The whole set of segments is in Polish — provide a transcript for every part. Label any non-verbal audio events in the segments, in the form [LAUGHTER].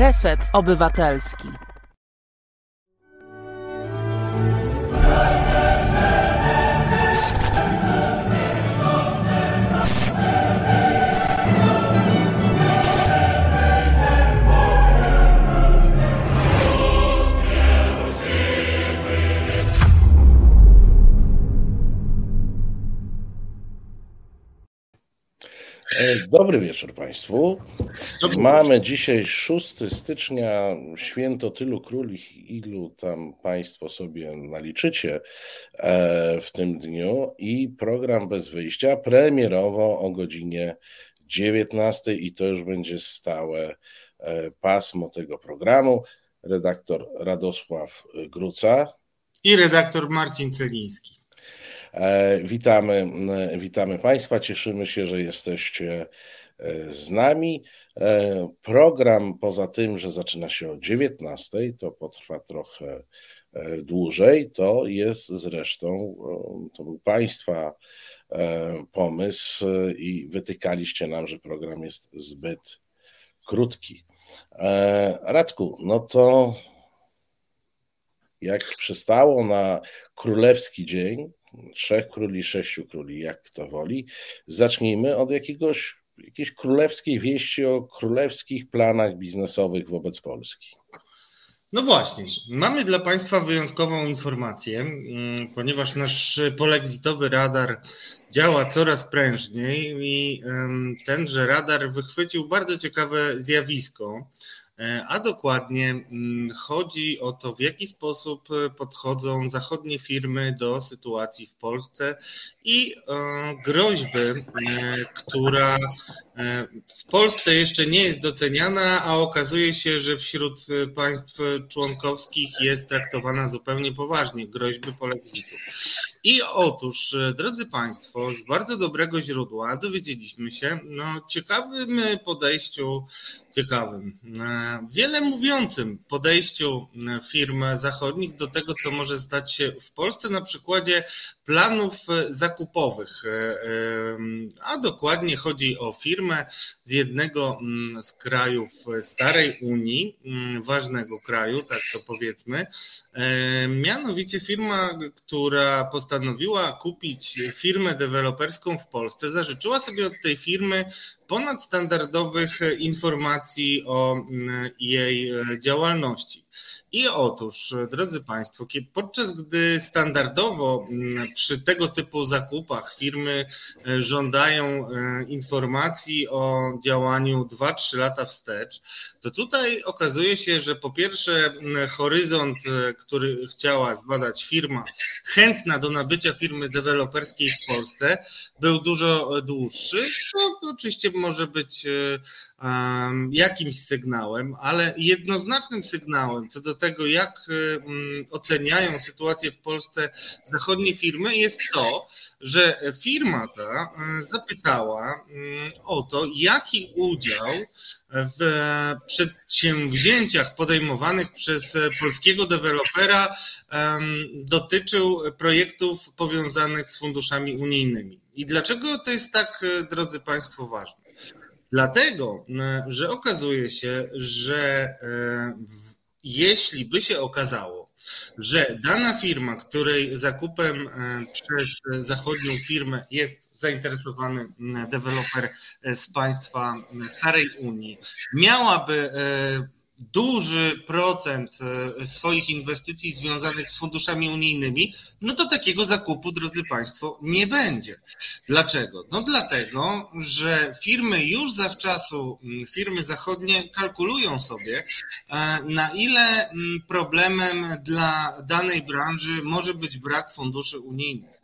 Reset Obywatelski. Dobry wieczór Państwu. Mamy dzisiaj 6 stycznia, święto tylu króli, ilu tam Państwo sobie naliczycie e, w tym dniu i program bez wyjścia premierowo o godzinie 19 i to już będzie stałe e, pasmo tego programu. Redaktor Radosław Gruca i redaktor Marcin Celiński. E, witamy, e, witamy Państwa, cieszymy się, że jesteście e, z nami. Program poza tym, że zaczyna się o 19, to potrwa trochę dłużej, to jest zresztą, to był Państwa pomysł i wytykaliście nam, że program jest zbyt krótki. Radku, no to jak przystało na królewski dzień, trzech króli, sześciu króli, jak kto woli. Zacznijmy od jakiegoś, jakiejś królewskiej wieści o królewskich planach biznesowych wobec Polski. No właśnie, mamy dla Państwa wyjątkową informację, mm, ponieważ nasz polexitowy radar działa coraz prężniej i tenże radar wychwycił bardzo ciekawe zjawisko a dokładnie mm, chodzi o to, w jaki sposób e, podchodzą zachodnie firmy do sytuacji w Polsce i e, groźby, która w Polsce jeszcze nie jest doceniana, a okazuje się, że wśród państw członkowskich jest traktowana zupełnie poważnie groźby polexitu. I otóż, drodzy Państwo, z bardzo dobrego źródła dowiedzieliśmy się no, ciekawym podejściu ciekawym, e, wiele mówiącym podejściu e, firm zachodnich do tego, co może stać się w Polsce na przykładzie planów zakupowych. E, a dokładnie chodzi o firmę z jednego mm, z krajów starej Unii, mm, ważnego kraju, tak to powiedzmy. Mianowicie firma, która postanowiła kupić firmę deweloperską w Polsce, zażyczyła sobie od tej firmy ponadstandardowych informacji o mm, jej e, działalności. I otóż, drodzy Państwo, podczas gdy standardowo mm, przy tego typu zakupach firmy e, żądają e, informacji o działaniu 2-3 lata wstecz, to tutaj okazuje się, że po pierwsze mm, horyzont, e, który chciała zbadać firma, chętna do nabycia firmy deweloperskiej w Polsce, był dużo dłuższy, co oczywiście może być jakimś sygnałem, ale jednoznacznym sygnałem co do tego, jak oceniają sytuację w Polsce zachodnie firmy, jest to, że firma ta zapytała o to, jaki udział w przedsięwzięciach podejmowanych przez polskiego dewelopera dotyczył projektów powiązanych z funduszami unijnymi. I dlaczego to jest tak, drodzy Państwo, ważne? Dlatego, że okazuje się, że e, jeśli by się okazało, że dana firma, której zakupem e, przez zachodnią firmę jest zainteresowany deweloper z państwa starej Unii, miałaby duży procent e, swoich inwestycji związanych z funduszami unijnymi, no to takiego zakupu, drodzy Państwo, nie będzie. Dlaczego? No dlatego, że firmy już zawczasu, firmy zachodnie kalkulują sobie, e, na ile problemem dla danej branży może być brak funduszy unijnych.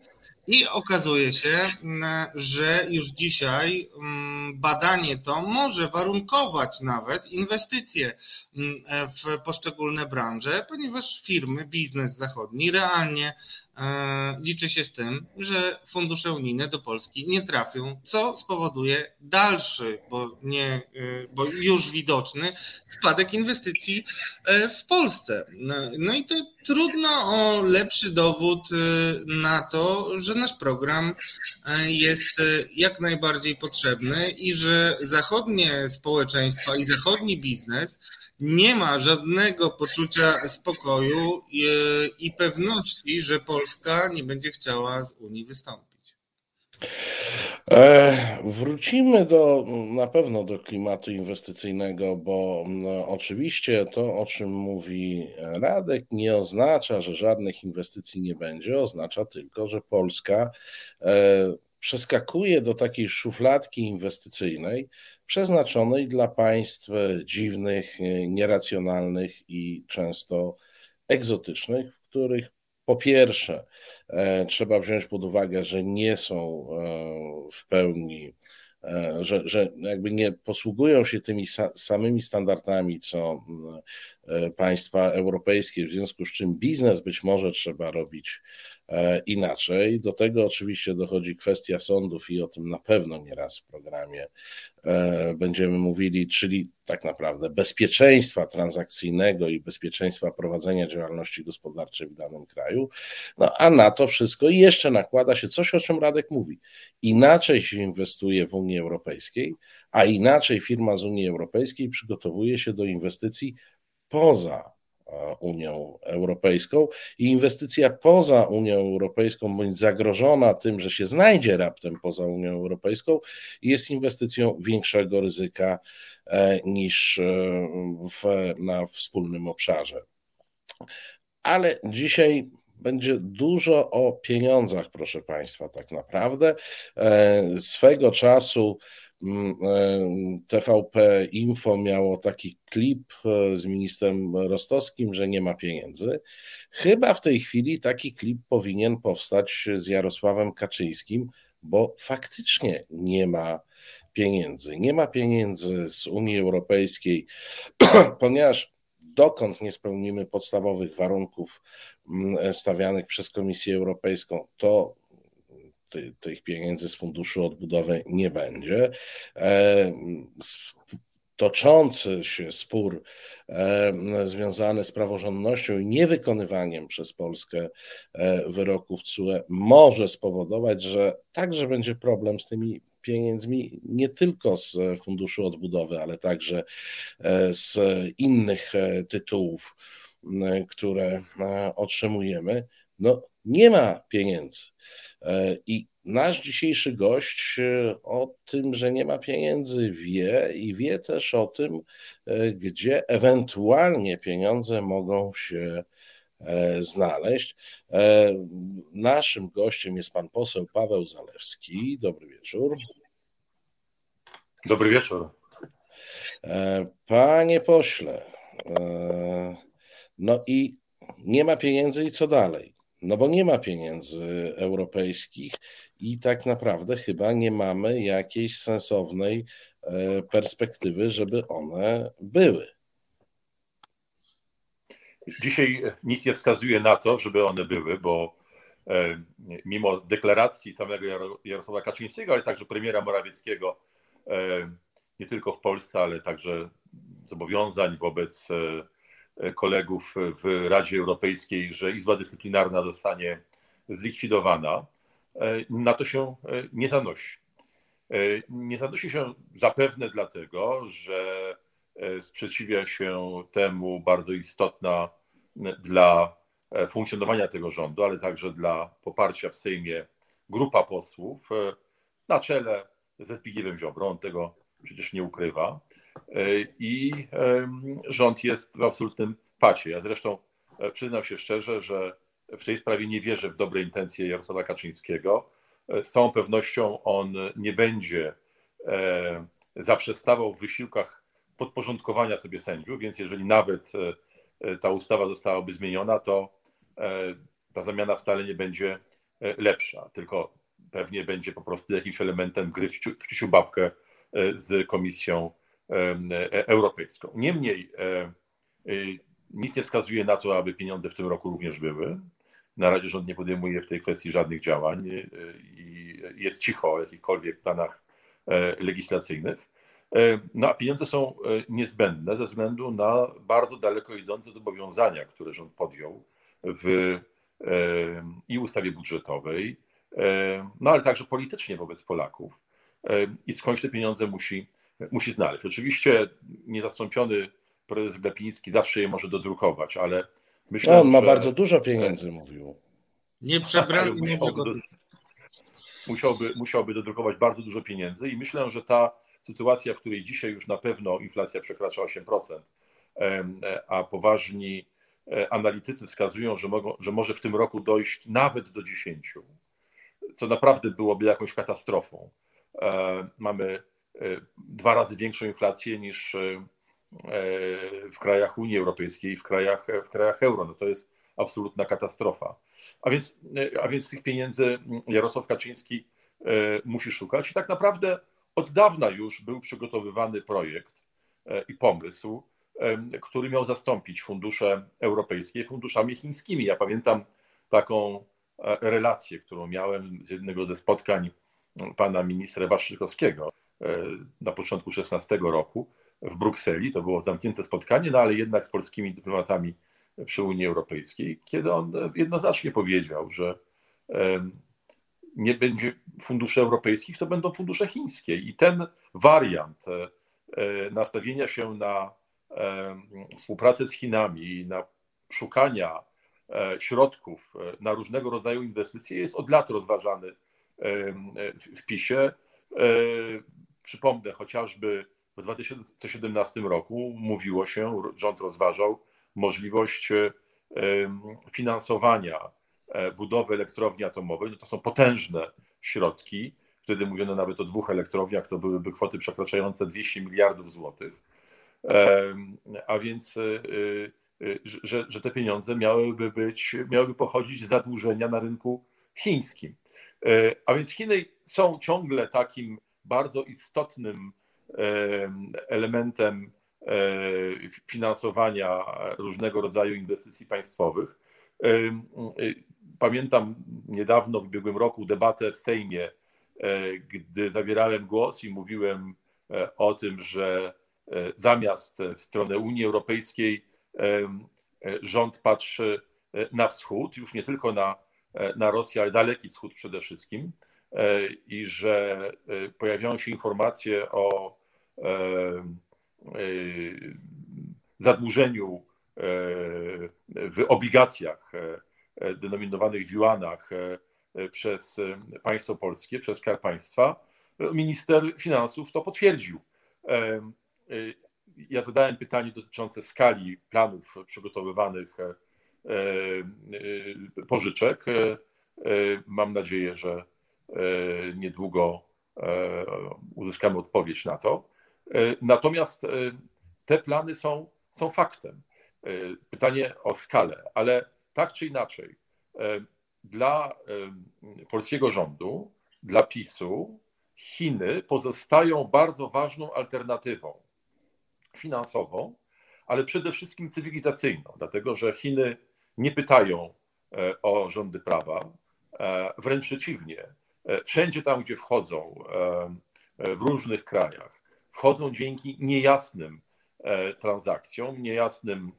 I okazuje się, mm, że już dzisiaj mm, badanie to może warunkować nawet inwestycje mm, w poszczególne branże, ponieważ firmy, biznes zachodni realnie liczy się z tym, że fundusze unijne do Polski nie trafią, co spowoduje dalszy, bo, nie, e, bo już widoczny spadek inwestycji e, w Polsce. No i to trudno o lepszy dowód na to, że nasz program jest jak najbardziej potrzebny i że zachodnie społeczeństwa i zachodni biznes nie ma żadnego poczucia spokoju i, i pewności, że Polska nie będzie chciała z Unii wystąpić. E, wrócimy do, na pewno do klimatu inwestycyjnego, bo no, oczywiście to, o czym mówi Radek, nie oznacza, że żadnych inwestycji nie będzie, oznacza tylko, że Polska e, przeskakuje do takiej szufladki inwestycyjnej przeznaczonej dla państw dziwnych, nieracjonalnych i często egzotycznych, w których po pierwsze, e, trzeba wziąć pod uwagę, że nie są e, w pełni, e, że, że jakby nie posługują się tymi samymi standardami, co państwa europejskie, w związku z czym biznes być może trzeba robić E, inaczej. Do tego oczywiście dochodzi kwestia sądów i o tym na pewno nie raz w programie e, będziemy mówili, czyli tak naprawdę bezpieczeństwa transakcyjnego i bezpieczeństwa prowadzenia działalności gospodarczej w danym kraju. No a na to wszystko jeszcze nakłada się coś, o czym Radek mówi. Inaczej się inwestuje w Unii Europejskiej, a inaczej firma z Unii Europejskiej przygotowuje się do inwestycji poza Unią Europejską i inwestycja poza Unią Europejską, bądź zagrożona tym, że się znajdzie raptem poza Unią Europejską, jest inwestycją większego ryzyka e, niż e, w, na wspólnym obszarze. Ale dzisiaj będzie dużo o pieniądzach, proszę Państwa, tak naprawdę. E, swego czasu TVP Info miało taki klip e, z ministrem Rostowskim, że nie ma pieniędzy. Chyba w tej chwili taki klip powinien powstać z Jarosławem Kaczyńskim, bo faktycznie nie ma pieniędzy. Nie ma pieniędzy z Unii Europejskiej, [CLEARS THROAT] ponieważ dokąd nie spełnimy podstawowych warunków mm, stawianych przez Komisję Europejską, to ty, tych pieniędzy z Funduszu Odbudowy nie będzie. E, toczący się spór e, związany z praworządnością i niewykonywaniem przez Polskę e, wyroków CUE może spowodować, że także będzie problem z tymi pieniędzmi nie tylko z Funduszu Odbudowy, ale także z innych tytułów, które otrzymujemy. No, nie ma pieniędzy. E, I nasz dzisiejszy gość e, o tym, że nie ma pieniędzy, wie i wie też o tym, e, gdzie ewentualnie pieniądze mogą się znaleźć. Naszym gościem jest pan poseł Paweł Zalewski. Dobry wieczór. Dobry wieczór. Panie pośle, no i nie ma pieniędzy i co dalej? No bo nie ma pieniędzy europejskich i tak naprawdę chyba nie mamy jakiejś sensownej e, perspektywy, żeby one były. Dzisiaj nic nie wskazuje na to, żeby one były, bo e, mimo deklaracji samego Jarosława Kaczyńskiego, ale także premiera Morawieckiego, e, nie tylko w Polsce, ale także zobowiązań wobec kolegów w Radzie Europejskiej, że Izba Dyscyplinarna zostanie zlikwidowana, e, na to się e, nie zanosi. E, nie zanosi się zapewne dlatego, że sprzeciwia się temu bardzo istotna dla funkcjonowania tego rządu, ale także dla poparcia w Sejmie grupa posłów na czele ze Zbigniewem Ziobrą, on tego przecież nie ukrywa. E, i rząd jest w absolutnym pacie. Ja zresztą e, przyznam się szczerze, że w tej sprawie nie wierzę w dobre intencje Jarosława Kaczyńskiego. E, z całą pewnością on nie będzie zaprzestawał w wysiłkach podporządkowania sobie sędziów, więc jeżeli nawet ta ustawa zostałaby zmieniona, to ta zamiana wcale nie będzie lepsza, tylko pewnie będzie po prostu jakimś elementem gry w ciuciu babkę z Komisją europejską. Niemniej e, e, nic nie wskazuje na to, aby pieniądze w tym roku również były. Na razie rząd nie podejmuje w tej kwestii żadnych działań i jest cicho o jakichkolwiek planach legislacyjnych. No a pieniądze są niezbędne ze względu na bardzo daleko idące zobowiązania, które rząd podjął w i ustawie budżetowej, no ale także politycznie wobec Polaków. I skądś te pieniądze musi musi znaleźć. Oczywiście niezastąpiony prezes Glapiński zawsze je może dodrukować, ale myślę, no, on ma że... bardzo dużo pieniędzy, mówił. Nie przebrany, nie musiałby, do, musiałby, musiałby dodrukować bardzo dużo pieniędzy i myślę, że ta sytuacja, w której dzisiaj już na pewno inflacja przekracza 8%, a poważni e, analitycy wskazują, że, mogą, że może w tym roku dojść nawet do 10, co naprawdę byłoby jakąś katastrofą. E, mamy e, dwa razy większą inflację niż w krajach Unii Europejskiej, w krajach, w krajach euro. No to jest absolutna katastrofa. A więc, a więc tych pieniędzy Jarosław Kaczyński musi szukać i tak naprawdę od dawna już był przygotowywany projekt i pomysł, który miał zastąpić fundusze europejskie funduszami chińskimi. Ja pamiętam taką e, relację, którą miałem z jednego ze spotkań pana ministra Waszczykowskiego e, na początku 16 roku w Brukseli. To było zamknięte spotkanie, no ale jednak z polskimi dyplomatami przy Unii Europejskiej, kiedy on jednoznacznie powiedział, że nie będzie funduszy europejskich, to będą fundusze chińskie. I ten wariant e, nastawienia się na współpracę z Chinami, na szukania e, środków e, na różnego rodzaju inwestycje jest od lat rozważany w PiSie. E, przypomnę chociażby w 2017 roku mówiło się, rząd rozważał możliwość finansowania budowy elektrowni atomowej. No to są potężne środki. Wtedy mówiono nawet o dwóch elektrowniach, to byłyby kwoty przekraczające 200 miliardów złotych a więc e, e, że, że te pieniądze miałyby być, miałyby pochodzić z zadłużenia na rynku chińskim. E, a więc Chiny są ciągle takim bardzo istotnym elementem finansowania różnego rodzaju inwestycji państwowych. Pamiętam niedawno, w ubiegłym roku, debatę w Sejmie, gdy zabierałem głos i mówiłem o tym, że E, zamiast w stronę Unii Europejskiej e, rząd patrzy e, na wschód, już nie tylko na, na Rosję, ale daleki wschód przede wszystkim, i że pojawiają się informacje o zadłużeniu w obligacjach denominowanych w juanach przez państwo polskie, przez Skarb Państwa, minister finansów to potwierdził. Ja zadałem pytanie dotyczące skali planów przygotowywanych e, e, pożyczek. E, mam nadzieję, że niedługo uzyskamy odpowiedź na to. Natomiast te plany są, są faktem. Pytanie o skalę, ale tak czy inaczej, dla polskiego rządu, dla PiSu, Chiny pozostają bardzo ważną alternatywą finansową, ale przede wszystkim cywilizacyjną, dlatego że Chiny nie pytają e, o rządy prawa, e, wręcz przeciwnie. E, wszędzie tam, gdzie wchodzą, w różnych krajach, wchodzą dzięki niejasnym transakcjom, niejasnym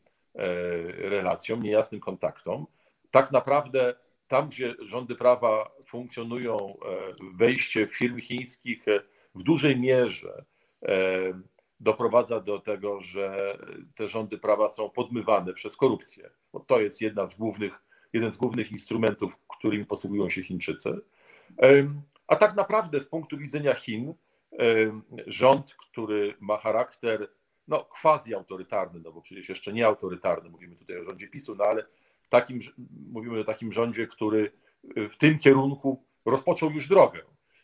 relacjom, niejasnym kontaktom. Tak naprawdę tam, gdzie rządy prawa funkcjonują, wejście firm chińskich w dużej mierze doprowadza do tego, że te rządy prawa są podmywane przez korupcję. Bo to jest jedna z głównych, jeden z głównych instrumentów, którymi posługują się Chińczycy. A tak naprawdę z punktu widzenia Chin, rząd, który ma charakter no, quasi-autorytarny, no bo przecież jeszcze nie autorytarny, mówimy tutaj o rządzie PiSu, no ale takim, mówimy o takim rządzie, który w tym kierunku rozpoczął już drogę.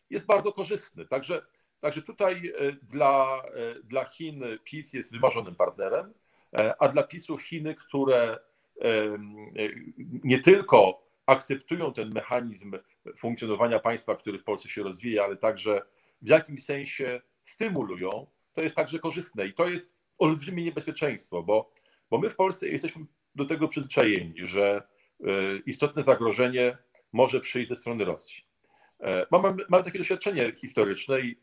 Jest bardzo korzystny. Także Także tutaj e, dla, e, dla Chin PiS jest wymarzonym partnerem, e, a dla PiSu Chiny, które nie tylko akceptują ten mechanizm funkcjonowania państwa, który w Polsce się rozwija, ale także w jakimś sensie stymulują, to jest także korzystne. I to jest olbrzymie niebezpieczeństwo, bo, bo my w Polsce jesteśmy do tego przyzwyczajeni, że istotne zagrożenie może przyjść ze strony Rosji. Mamy, mamy takie doświadczenie historyczne i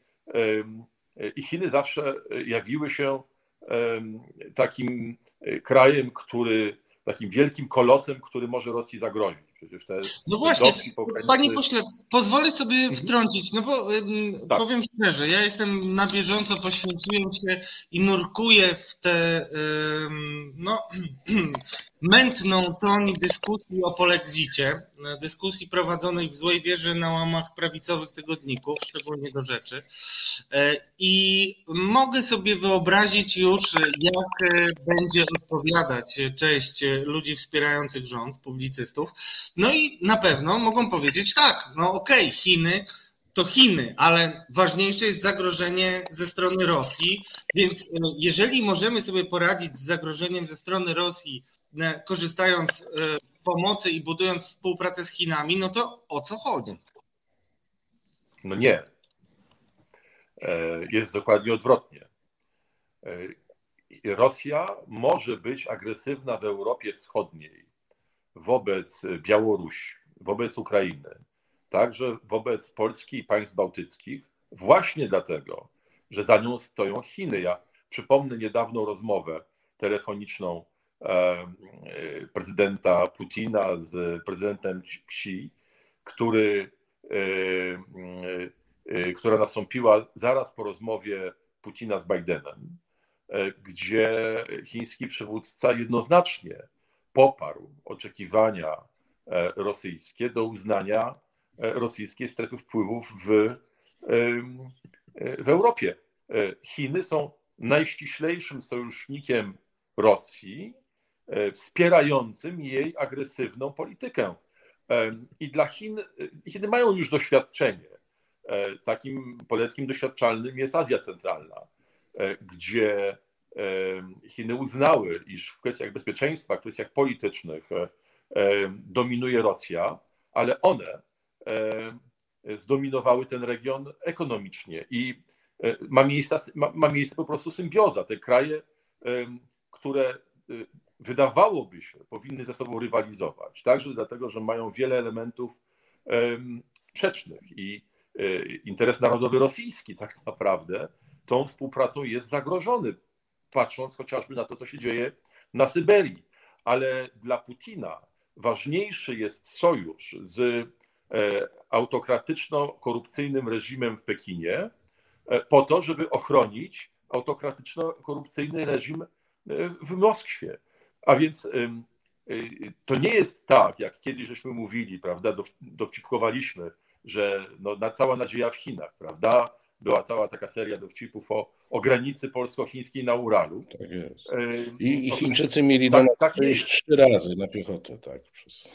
i Chiny zawsze jawiły się takim krajem, który, takim wielkim kolosem, który może Rosji zagrozić. Przecież te no właśnie, panie pośle, pozwolę sobie mhm. wtrącić, no bo tak. powiem szczerze, ja jestem na bieżąco, poświęciłem się i nurkuję w te no, [CLEARS THROAT] mętną toń dyskusji o polexicie, dyskusji prowadzonej w złej wierze na łamach prawicowych tygodników, szczególnie do rzeczy. E, I mogę sobie wyobrazić już, jak e, będzie odpowiadać część ludzi wspierających rząd, publicystów. No i na pewno mogą powiedzieć tak, no okej, okay, Chiny to Chiny, ale ważniejsze jest zagrożenie ze strony Rosji, więc e, jeżeli możemy sobie poradzić z zagrożeniem ze strony Rosji, korzystając z pomocy i budując współpracę z Chinami, no to o co chodzi? No nie. E, jest dokładnie odwrotnie. E, Rosja może być agresywna w Europie Wschodniej wobec Białorusi, wobec Ukrainy, także wobec Polski i państw bałtyckich, właśnie dlatego, że za nią stoją Chiny. Ja przypomnę niedawną rozmowę telefoniczną prezydenta Putina z prezydentem Xi, który która nastąpiła zaraz po rozmowie Putina z Bidenem, gdzie chiński przywódca jednoznacznie poparł oczekiwania e, rosyjskie do uznania e, rosyjskiej strefy wpływów w, e, w Europie. Chiny są najściślejszym sojusznikiem Rosji, wspierającym jej agresywną politykę. I dla Chin, Chiny mają już doświadczenie takim poleckim doświadczalnym jest Azja Centralna, gdzie Chiny uznały, iż w kwestiach bezpieczeństwa, w kwestiach politycznych dominuje Rosja, ale one zdominowały ten region ekonomicznie i ma miejsce, ma, ma miejsce po prostu symbioza. Te kraje, które wydawałoby się powinny ze sobą rywalizować, także dlatego, że mają wiele elementów sprzecznych i interes narodowy rosyjski tak naprawdę tą współpracą jest zagrożony, patrząc chociażby na to, co się dzieje na Syberii. Ale dla Putina ważniejszy jest sojusz z e, autokratyczno-korupcyjnym reżimem w Pekinie, e, po to, żeby ochronić autokratyczno-korupcyjny reżim e, w Moskwie. A więc to nie jest tak, jak kiedyś żeśmy mówili, prawda, dowcipkowaliśmy, że no, na cała nadzieja w Chinach, prawda? Była cała taka seria dowcipów o, o granicy polsko-chińskiej na Uralu. Tak jest. I, i Chińczycy mieli tak, do tak trzy razy na piechotę, tak. Przez...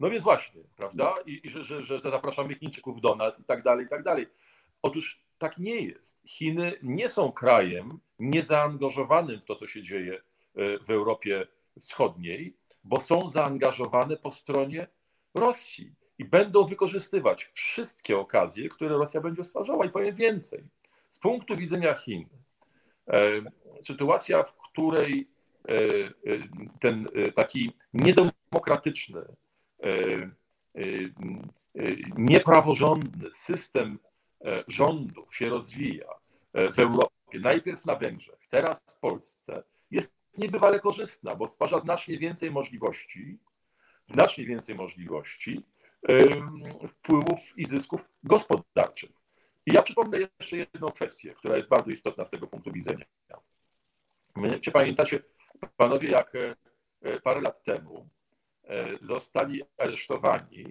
No więc właśnie, prawda? I, i że, że, że zapraszamy Chińczyków do nas i tak dalej, i tak dalej. Otóż tak nie jest. Chiny nie są krajem niezaangażowanym w to, co się dzieje e, w Europie Wschodniej, bo są zaangażowane po stronie Rosji i będą wykorzystywać wszystkie okazje, które Rosja będzie stwarzała. I powiem więcej. Z punktu widzenia Chin, e, sytuacja, w której e, e, ten taki niedemokratyczny, niepraworządny system rządów się rozwija w Europie, najpierw na Węgrzech, teraz w Polsce, jest niebywale korzystna, bo stwarza znacznie więcej możliwości, znacznie więcej możliwości wpływów i zysków gospodarczych. I ja przypomnę jeszcze jedną kwestię, która jest bardzo istotna z tego punktu widzenia. Czy pamiętacie, panowie, jak e, parę lat temu e, zostali aresztowani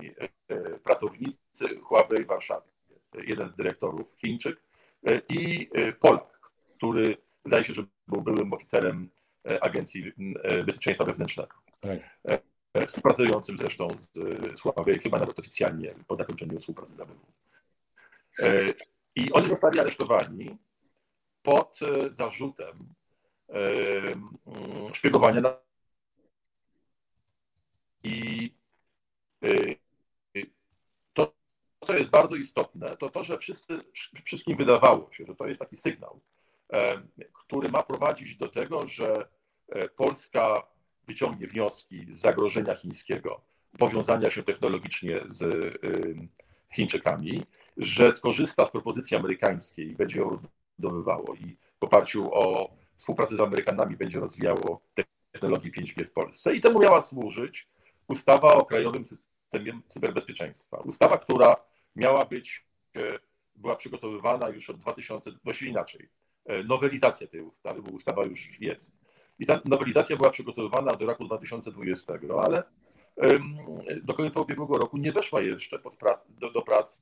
e, pracownicy Huawei w Warszawie, jeden z dyrektorów Chińczyk i Polak, który zdaje się, że był byłym oficerem Agencji Bezpieczeństwa Wewnętrznego. Tak współpracującym zresztą z, Sławą, chyba nawet oficjalnie po zakończeniu współpracy z. E, I oni zostali aresztowani pod e, zarzutem e, mm, szpiegowania na i to, co jest bardzo istotne, to to, że wszyscy, wszystkim wydawało się, że to jest taki sygnał, który ma prowadzić do tego, że Polska wyciągnie wnioski z zagrożenia chińskiego, powiązania się technologicznie z y, Chińczykami, że skorzysta z propozycji amerykańskiej i będzie ją rozbudowywało i w oparciu o współpracę z Amerykanami będzie rozwijało technologię 5G w Polsce. I temu miała służyć ustawa o Krajowym systemie cyberbezpieczeństwa. Ustawa, która miała być, była przygotowywana już od 2000, właściwie inaczej, nowelizacja tej ustawy, bo ustawa już jest. I ta nowelizacja była przygotowywana do roku 2020, ale do końca ubiegłego roku nie weszła jeszcze prac, do, do prac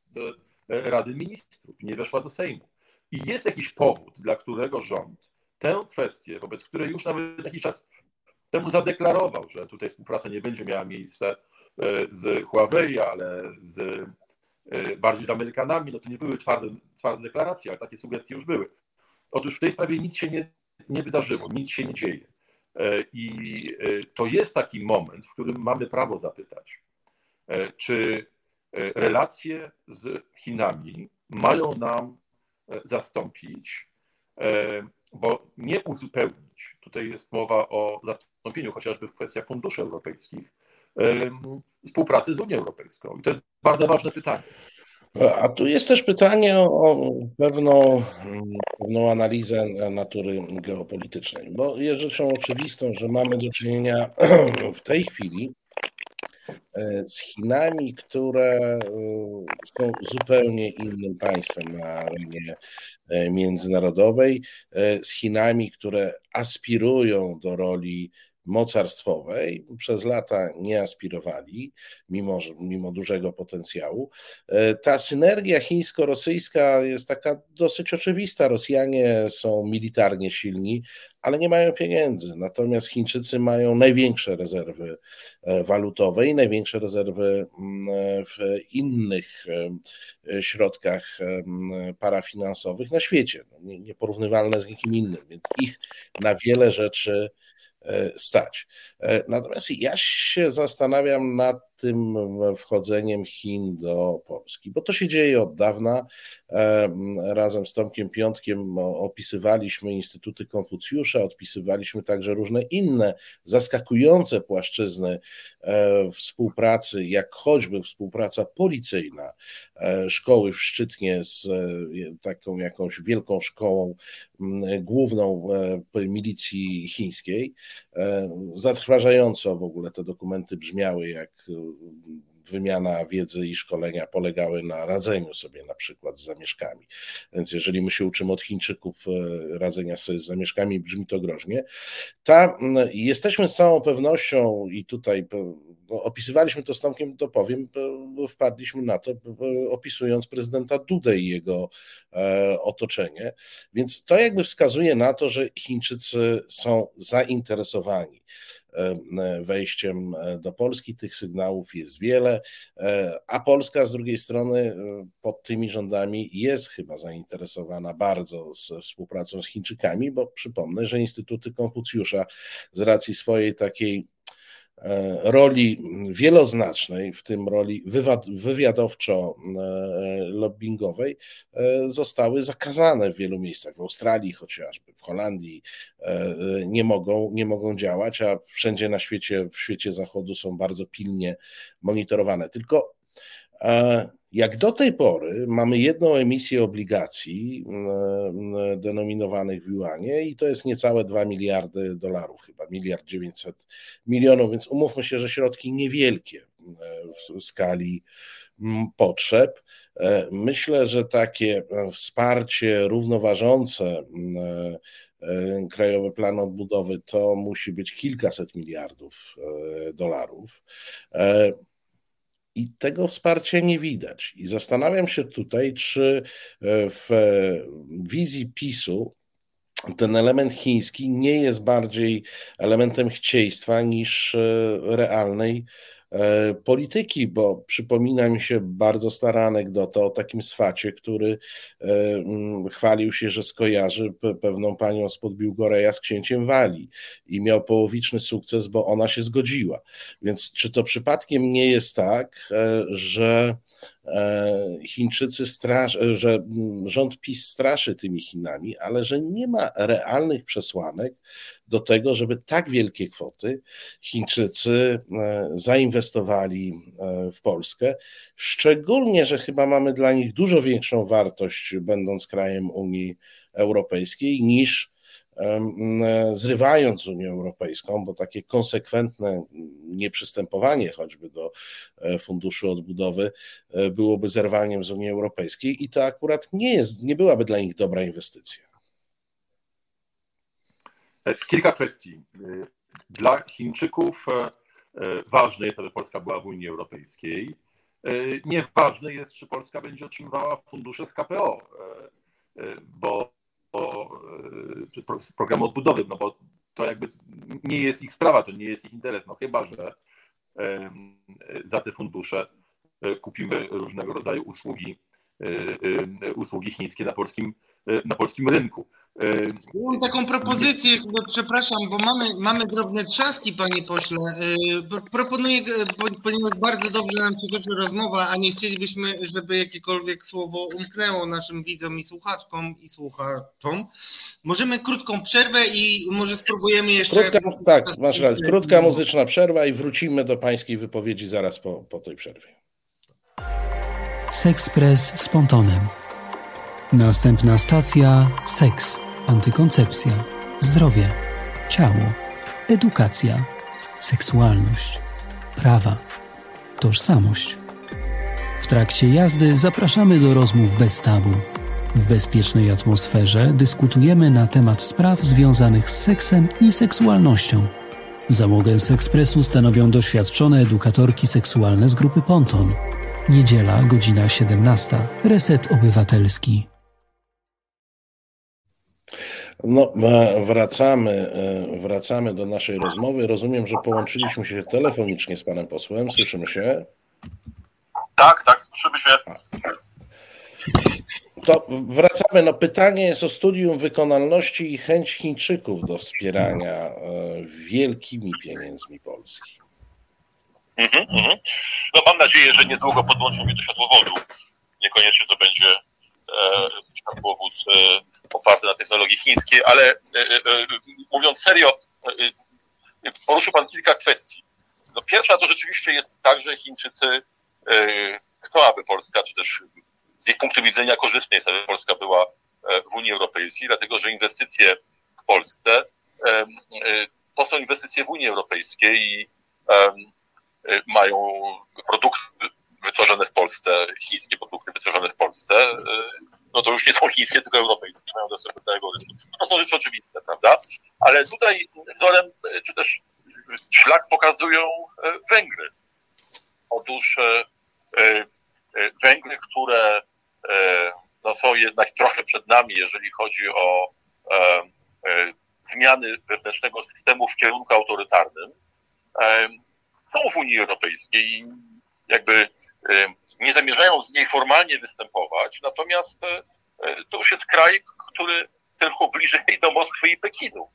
Rady Ministrów, nie weszła do Sejmu. I jest jakiś powód, dla którego rząd tę kwestię, wobec której już nawet jakiś czas temu zadeklarował, że tutaj współpraca nie będzie miała miejsca e, z Huawei, ale z, e, bardziej z Amerykanami, no to nie były twarde, twarde deklaracje, ale takie sugestie już były. Otóż w tej sprawie nic się nie, nie wydarzyło, nic się nie dzieje. E, I to jest taki moment, w którym mamy prawo zapytać, czy relacje z Chinami mają nam zastąpić, bo nie uzupełnić. Tutaj jest mowa o zastąpieniu chociażby w kwestiach funduszy europejskich, współpracy z Unią Europejską. I to jest bardzo ważne pytanie. A tu jest też pytanie o pewną, pewną analizę natury geopolitycznej, bo jest rzeczą oczywistą, że mamy do czynienia [CLEARS THROAT] w tej chwili E, z Chinami, które e, są zupełnie innym państwem na arenie e, międzynarodowej, z Chinami, które aspirują do roli mocarstwowej przez lata nie aspirowali, mimo, mimo dużego potencjału. E, ta synergia chińsko-rosyjska jest taka dosyć oczywista. Rosjanie są militarnie silni, ale nie mają pieniędzy. Natomiast Chińczycy mają największe rezerwy e, walutowe i największe rezerwy mm, e, w innych środkach parafinansowych na świecie. No, nieporównywalne z nikim innym. Więc ich na wiele rzeczy stać. E, natomiast ja się zastanawiam nad tym wchodzeniem Chin do Polski, bo to się dzieje od dawna. E, razem z Tomkiem Piątkiem opisywaliśmy Instytuty Konfucjusza, odpisywaliśmy także różne inne zaskakujące płaszczyzny e, współpracy, jak choćby współpraca policyjna e, szkoły w Szczytnie z taką jakąś wielką szkołą główną milicji chińskiej. Zatrważająco w ogóle te dokumenty brzmiały jak wymiana wiedzy i szkolenia polegały na radzeniu sobie na przykład z zamieszkami. Więc jeżeli my się uczymy od Chińczyków e, radzenia sobie z zamieszkami, brzmi to groźnie. Ta, jesteśmy z całą pewnością i tutaj no, opisywaliśmy to z Tomkiem, to powiem, wpadliśmy na to, opisując prezydenta Dudę i jego e, otoczenie. Więc to jakby wskazuje na to, że Chińczycy są zainteresowani wejściem e, do Polski. Tych sygnałów jest wiele, e, a Polska z drugiej strony pod tymi rządami jest chyba zainteresowana bardzo współpracą z Chińczykami, bo przypomnę, że Instytuty Konfucjusza z racji swojej takiej E, roli wieloznacznej, w tym roli wywiadowczo-lobbingowej, e, zostały zakazane w wielu miejscach. W Australii chociażby, w Holandii e, nie mogą, nie mogą działać, a wszędzie na świecie, w świecie zachodu są bardzo pilnie monitorowane. Tylko jak do tej pory mamy jedną emisję obligacji denominowanych w yuanie i to jest niecałe 2 miliardy dolarów, chyba miliard 900 milionów, więc umówmy się, że środki niewielkie w skali potrzeb. E, myślę, że takie e, wsparcie równoważące e, Krajowy Plan Odbudowy to musi być kilkaset miliardów dolarów. I tego wsparcia nie widać. I zastanawiam się tutaj, czy e, w wizji PiSu ten element chiński nie jest bardziej elementem chcieństwa niż e, realnej E, polityki, bo przypomina mi się bardzo stara anegdota o takim swacie, który e, mm, chwalił się, że skojarzy pewną panią spod Biłgoreja z księciem Wali i miał połowiczny sukces, bo ona się zgodziła. Więc czy to przypadkiem nie jest tak, e, że Chińczycy strasz, że mm, rząd PiS straszy tymi Chinami, ale że nie ma realnych przesłanek do tego, żeby tak wielkie kwoty Chińczycy e, zainwestowali e, w Polskę. Szczególnie, że chyba mamy dla nich dużo większą wartość, będąc krajem Unii Europejskiej, niż zrywając z Unią Europejską, bo takie konsekwentne nieprzystępowanie choćby do e, Funduszu Odbudowy e, byłoby zerwaniem z Unii Europejskiej i to akurat nie jest, nie byłaby dla nich dobra inwestycja. Kilka kwestii. Dla Chińczyków ważne jest, aby Polska była w Unii Europejskiej. Nieważne jest, czy Polska będzie otrzymywała fundusze z KPO, bo o, e, z programu odbudowy, no bo to jakby nie jest ich sprawa, to nie jest ich interes, no chyba, że za te fundusze e, kupimy różnego rodzaju usługi, e, usługi chińskie na polskim, na polskim rynku. Mam taką propozycję, przepraszam, bo mamy, mamy drobne trzaski, panie pośle. Y, proponuję, ponieważ bardzo dobrze nam się toczy rozmowa, a nie chcielibyśmy, żeby jakiekolwiek słowo umknęło naszym widzom i słuchaczkom i słuchaczom. Możemy krótką przerwę i może spróbujemy jeszcze. Krótka, tak, masz rację. Krótka muzyczna przerwa i wrócimy do pańskiej wypowiedzi zaraz po, po tej przerwie. Sexpress z pontonem. Następna stacja seks, antykoncepcja, zdrowie, ciało, edukacja, seksualność, prawa, tożsamość. W trakcie jazdy zapraszamy do rozmów bez tabu. W bezpiecznej atmosferze dyskutujemy na temat spraw związanych z seksem i seksualnością. Załogę z ekspresu stanowią doświadczone edukatorki seksualne z grupy Ponton. Niedziela, godzina 17. Reset Obywatelski. No, wracamy, e, wracamy do naszej rozmowy. Rozumiem, że połączyliśmy się telefonicznie z panem posłem. Słyszymy się? Tak, tak, słyszymy się. To wracamy. No, pytanie jest o studium wykonalności i chęć Chińczyków do wspierania e, wielkimi pieniędzmi Polski. Mhm, mhm. No mam nadzieję, że niedługo podłączą mnie do światłowodu. Niekoniecznie to będzie e, światłowód e, oparte na technologii chińskiej, ale e, e, mówiąc serio, e, poruszył Pan kilka kwestii. No pierwsza to rzeczywiście jest tak, że Chińczycy chcą, aby Polska, czy też z ich punktu widzenia korzystnie jest, aby Polska była w Unii Europejskiej, dlatego że inwestycje w Polsce to są inwestycje w Unii Europejskiej i mają produkty wytworzone w Polsce, chińskie produkty wytworzone w Polsce, no to już nie są chińskie, tylko europejskie, mają dostęp do całego rynku. No to są rzeczy oczywiste, prawda? Ale tutaj wzorem, czy też szlak pokazują e, Węgry. Otóż e, e, Węgry, które no, są jednak trochę przed nami, jeżeli chodzi o zmiany wewnętrznego systemu w kierunku autorytarnym, są w Unii Europejskiej i jakby nie zamierzają z niej formalnie występować, natomiast e, e, to już jest kraj, który tylko bliżej do Moskwy i Pekinu.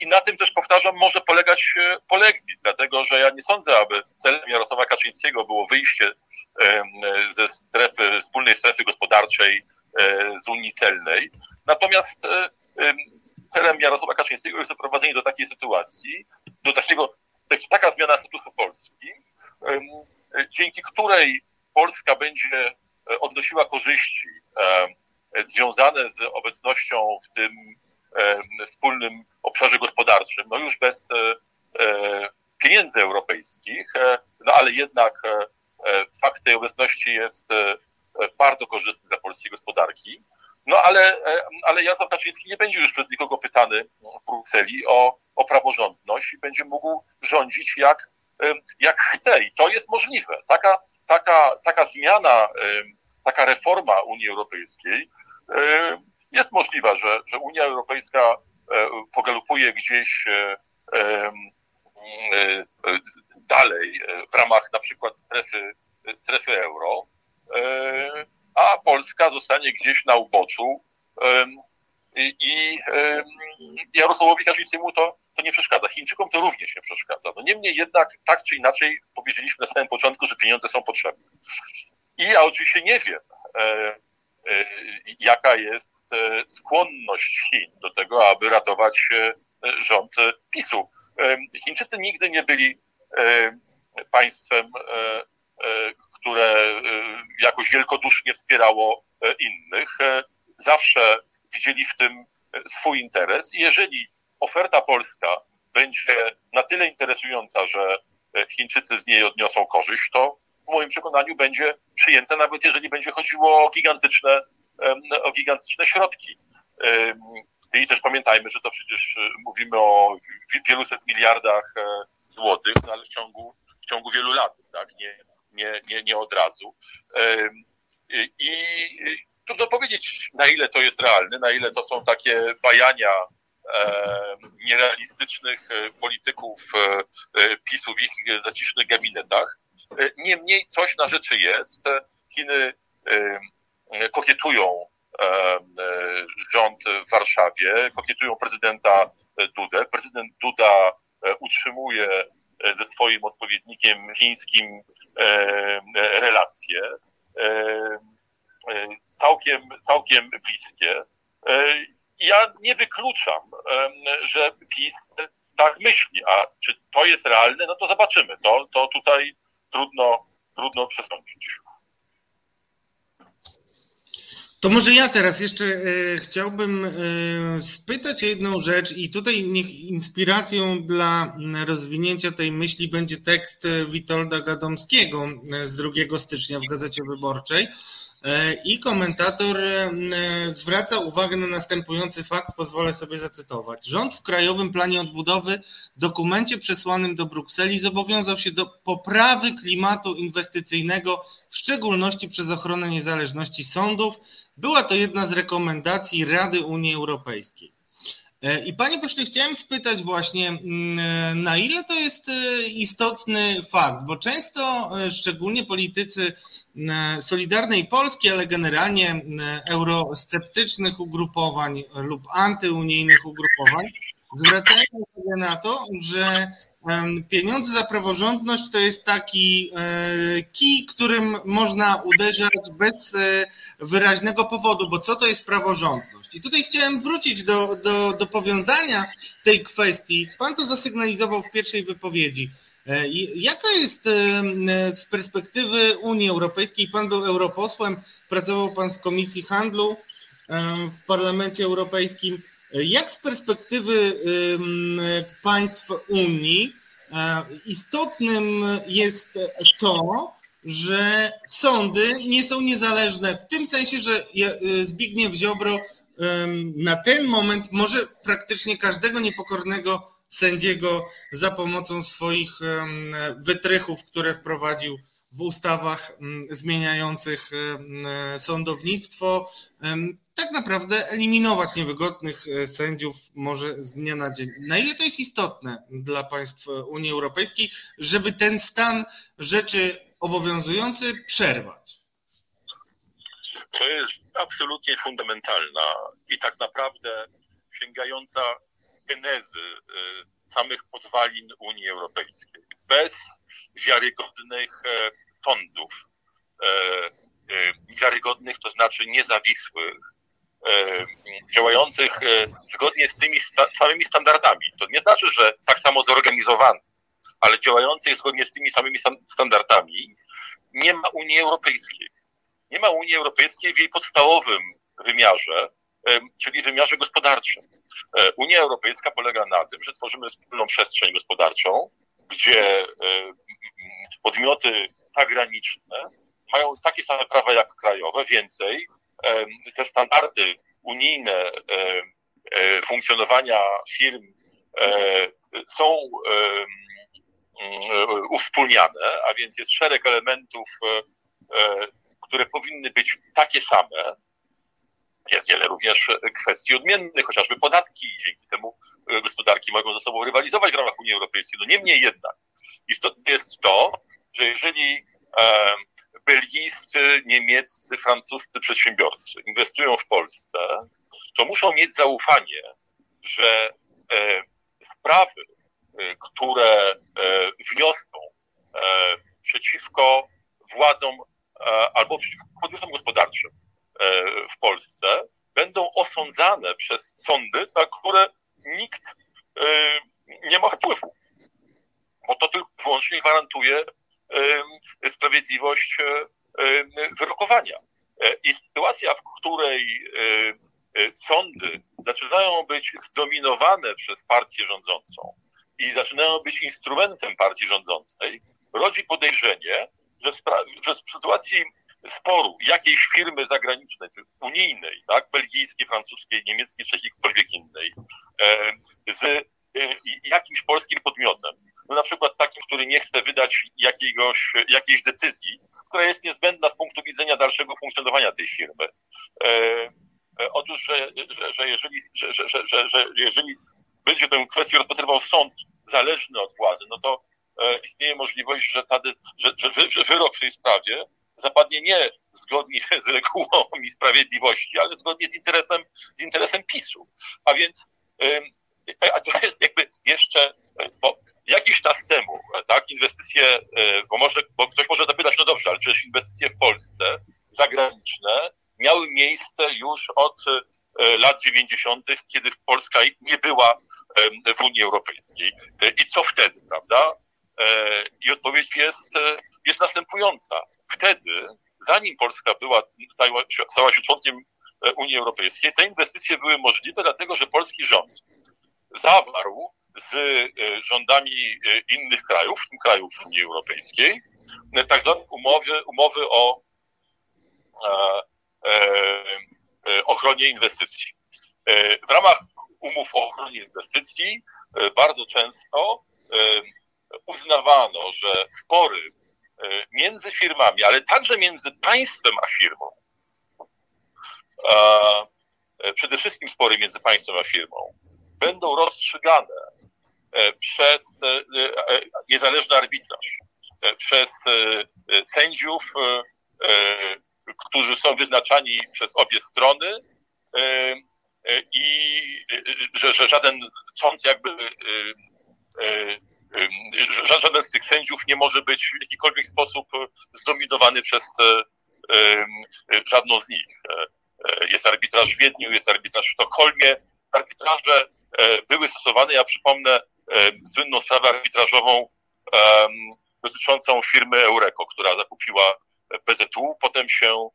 I na tym też powtarzam, może polegać e, polexit, dlatego że ja nie sądzę, aby celem Jarosława Kaczyńskiego było wyjście ze strefy, wspólnej strefy gospodarczej z Unii Celnej. Natomiast celem Jarosława Kaczyńskiego jest doprowadzenie do takiej sytuacji, do takiego, taka zmiana statusu Polski, dzięki której Polska będzie e, odnosiła korzyści e, związane z obecnością w tym e, wspólnym obszarze gospodarczym, no już bez pieniędzy europejskich, no ale jednak fakt tej obecności jest bardzo korzystny dla polskiej gospodarki. No ale, ale Jarosław Kaczyński nie będzie już przez nikogo pytany w Brukseli o, o praworządność i będzie mógł rządzić jak jak chce i to jest możliwe. Taka, taka, taka zmiana, taka reforma Unii Europejskiej jest możliwa, że, że Unia Europejska e, pogalopuje gdzieś e, e, dalej w ramach na przykład strefy, strefy euro, a Polska zostanie gdzieś na uboczu i Jarosławowi Kaczyńskiemu to to nie przeszkadza. Chińczykom to również nie przeszkadza. No niemniej jednak tak czy inaczej powiedzieliśmy na samym początku, że pieniądze są potrzebne. I ja oczywiście nie wiem, e, e, jaka jest e, skłonność Chin do tego, aby ratować e, rząd PiSu. E, Chińczycy nigdy nie byli państwem, które jakoś wielkodusznie wspierało innych. Zawsze widzieli w tym swój interes. Jeżeli oferta polska będzie na tyle interesująca, że Chińczycy z niej odniosą korzyść, to w moim przekonaniu będzie przyjęte, nawet jeżeli będzie chodziło o gigantyczne, o gigantyczne środki. I też pamiętajmy, że to przecież mówimy o wieluset miliardach złotych, no ale w ciągu, w ciągu wielu lat, tak? nie, nie, nie, nie od razu. I trudno powiedzieć, na ile to jest realne, na ile to są takie bajania nierealistycznych polityków PiSu w ich zacisznych gabinetach. Niemniej coś na rzeczy jest. Chiny kokietują rząd w Warszawie, kokietują prezydenta Dudę. Prezydent Duda utrzymuje ze swoim odpowiednikiem chińskim relacje całkiem, całkiem bliskie. Ja nie wykluczam, że PiS tak myśli, a czy to jest realne, no to zobaczymy. To, to tutaj trudno, trudno przesądzić. To może ja teraz jeszcze e, chciałbym e, spytać o jedną rzecz i tutaj niech inspiracją dla rozwinięcia tej myśli będzie tekst Witolda Gadomskiego z 2 stycznia w Gazecie Wyborczej. E, I komentator e, zwraca uwagę na następujący fakt, pozwolę sobie zacytować. Rząd w Krajowym Planie Odbudowy, dokumencie przesłanym do Brukseli, zobowiązał się do poprawy klimatu inwestycyjnego, w szczególności przez ochronę niezależności sądów. Była to jedna z rekomendacji Rady Unii Europejskiej. E, I panie pośle, chciałem spytać właśnie, mm, na ile to jest e, istotny fakt, bo często e, szczególnie politycy Solidarnej Polski, ale generalnie eurosceptycznych ugrupowań lub antyunijnych ugrupowań zwracają uwagę na to, że Pieniądze za praworządność to jest taki kij, którym można uderzać bez wyraźnego powodu, bo co to jest praworządność? I tutaj chciałem wrócić do, do, do powiązania tej kwestii. Pan to zasygnalizował w pierwszej wypowiedzi. E, jaka jest z perspektywy Unii Europejskiej? Pan był europosłem, pracował Pan w Komisji Handlu w Parlamencie Europejskim. Jak z perspektywy państw Unii e, istotnym jest to, że sądy nie są niezależne w tym sensie, że e, Zbigniew Ziobro na ten moment może praktycznie każdego niepokornego sędziego za pomocą swoich wytrychów, które wprowadził w ustawach zmieniających sądownictwo, tak naprawdę eliminować niewygodnych e, sędziów może z dnia na dzień. Na ile to jest istotne dla państw Unii Europejskiej, żeby ten stan rzeczy obowiązujący przerwać? To jest absolutnie fundamentalna i tak naprawdę sięgająca genezy e, samych podwalin Unii Europejskiej. Bez wiarygodnych e, sądów, wiarygodnych, to znaczy niezawisłych, E, działających e, zgodnie z tymi samymi standardami. To nie znaczy, że tak samo zorganizowanych, ale działających zgodnie z tymi samymi standardami nie ma Unii Europejskiej. Nie ma Unii Europejskiej w jej podstawowym wymiarze, e, czyli wymiarze gospodarczym. Unia Europejska polega na tym, że tworzymy wspólną przestrzeń gospodarczą, gdzie podmioty zagraniczne mają takie same prawa jak krajowe, więcej, te standardy unijne e, funkcjonowania firm e, są uwspólniane, a więc jest szereg elementów, e, które powinny być takie same. Jest wiele również kwestii odmiennych, chociażby podatki, dzięki temu gospodarki mogą ze sobą rywalizować w ramach Unii Europejskiej. No niemniej jednak istotne jest to, że jeżeli belgijscy, niemieccy, francuscy przedsiębiorcy inwestują w Polsce, to muszą mieć zaufanie, że e, sprawy, e, które e, wniosą przeciwko władzom albo przeciwko podmiotom gospodarczym w Polsce, będą osądzane przez sądy, na które nikt nie ma wpływu. Bo to tylko wyłącznie gwarantuje sprawiedliwość wyrokowania. E, I sytuacja, w której sądy zaczynają być zdominowane przez partię rządzącą i zaczynają być instrumentem partii rządzącej, rodzi podejrzenie, że że w sytuacji sporu jakiejś firmy zagranicznej, czy unijnej, tak, belgijskiej, francuskiej, niemieckiej, czy jakiejkolwiek innej, z jakimś polskim podmiotem, no na przykład takim, który nie chce wydać jakiegoś, jakiejś decyzji, która jest niezbędna z punktu widzenia dalszego funkcjonowania tej firmy. E, e, otóż, że, że, że, jeżeli, że, że, że, że jeżeli będzie tę kwestię rozpatrywał sąd zależny od władzy, no to e, istnieje możliwość, że, ta, że, że, że wyrok w tej sprawie zapadnie nie zgodnie [LAUGHS] z regułami sprawiedliwości, ale zgodnie z interesem, z interesem PiSu. A więc a to jest jakby jeszcze, bo jakiś czas temu, tak, inwestycje, bo może, bo ktoś może zapytać, no dobrze, ale przecież inwestycje w Polsce zagraniczne miały miejsce już od lat 90., kiedy Polska nie była w Unii Europejskiej. I co wtedy, prawda? I odpowiedź jest, jest następująca. Wtedy, zanim Polska była, stała, stała się członkiem Unii Europejskiej, te inwestycje były możliwe, dlatego że polski rząd zawarł z rządami innych krajów, w tym krajów Unii Europejskiej, tak zwane umowy, umowy o e, e, ochronie inwestycji. W ramach umów o ochronie inwestycji bardzo często uznawano, że spory między firmami, ale także między państwem a firmą, przede wszystkim spory między państwem a firmą, będą rozstrzygane przez niezależny arbitraż, przez sędziów, którzy są wyznaczani przez obie strony i że, że żaden sąd jakby żaden z tych sędziów nie może być w jakikolwiek sposób zdominowany przez żadną z nich. Jest arbitraż w Wiedniu, jest arbitraż w Sztokholmie. Arbitraże były stosowane, ja przypomnę słynną sprawę arbitrażową dotyczącą firmy Eureko, która zakupiła PZU, potem się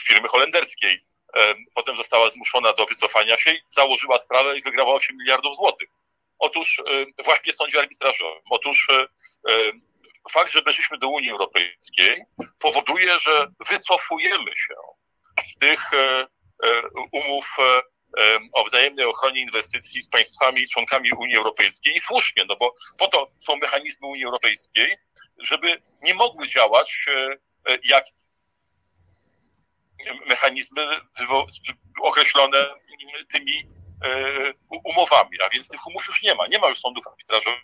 firmy holenderskiej, potem została zmuszona do wycofania się i założyła sprawę i wygrała 8 miliardów złotych. Otóż właśnie w sądzie arbitrażowym. Otóż fakt, że weszliśmy do Unii Europejskiej powoduje, że wycofujemy się z tych umów o wzajemnej ochronie inwestycji z państwami członkami Unii Europejskiej i słusznie, no bo po to są mechanizmy Unii Europejskiej, żeby nie mogły działać jak mechanizmy określone tymi umowami, a więc tych umów już nie ma. Nie ma już sądów arbitrażowych.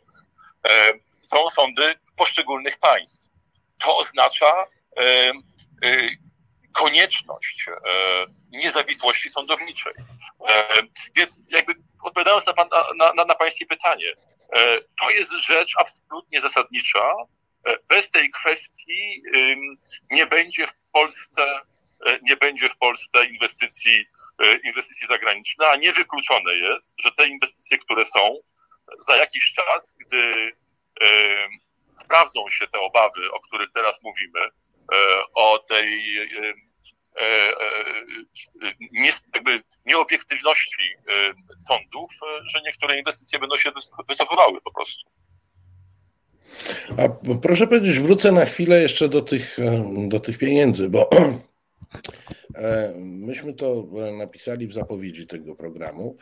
Są sądy poszczególnych państw. To oznacza konieczność niezawisłości sądowniczej. Więc jakby odpowiadając na, pan, na, na, na pańskie pytanie, to jest rzecz absolutnie zasadnicza. Bez tej kwestii nie będzie w Polsce nie będzie w Polsce inwestycji, inwestycji zagranicznych, a niewykluczone jest, że te inwestycje, które są, za jakiś czas, gdy sprawdzą się te obawy, o których teraz mówimy, o tej nie, jakby nieobiektywności sądów, że niektóre inwestycje będą się wycofywały po prostu. A proszę powiedzieć, wrócę na chwilę jeszcze do tych, do tych pieniędzy, bo [CLEARS THROAT] myśmy to napisali w zapowiedzi tego programu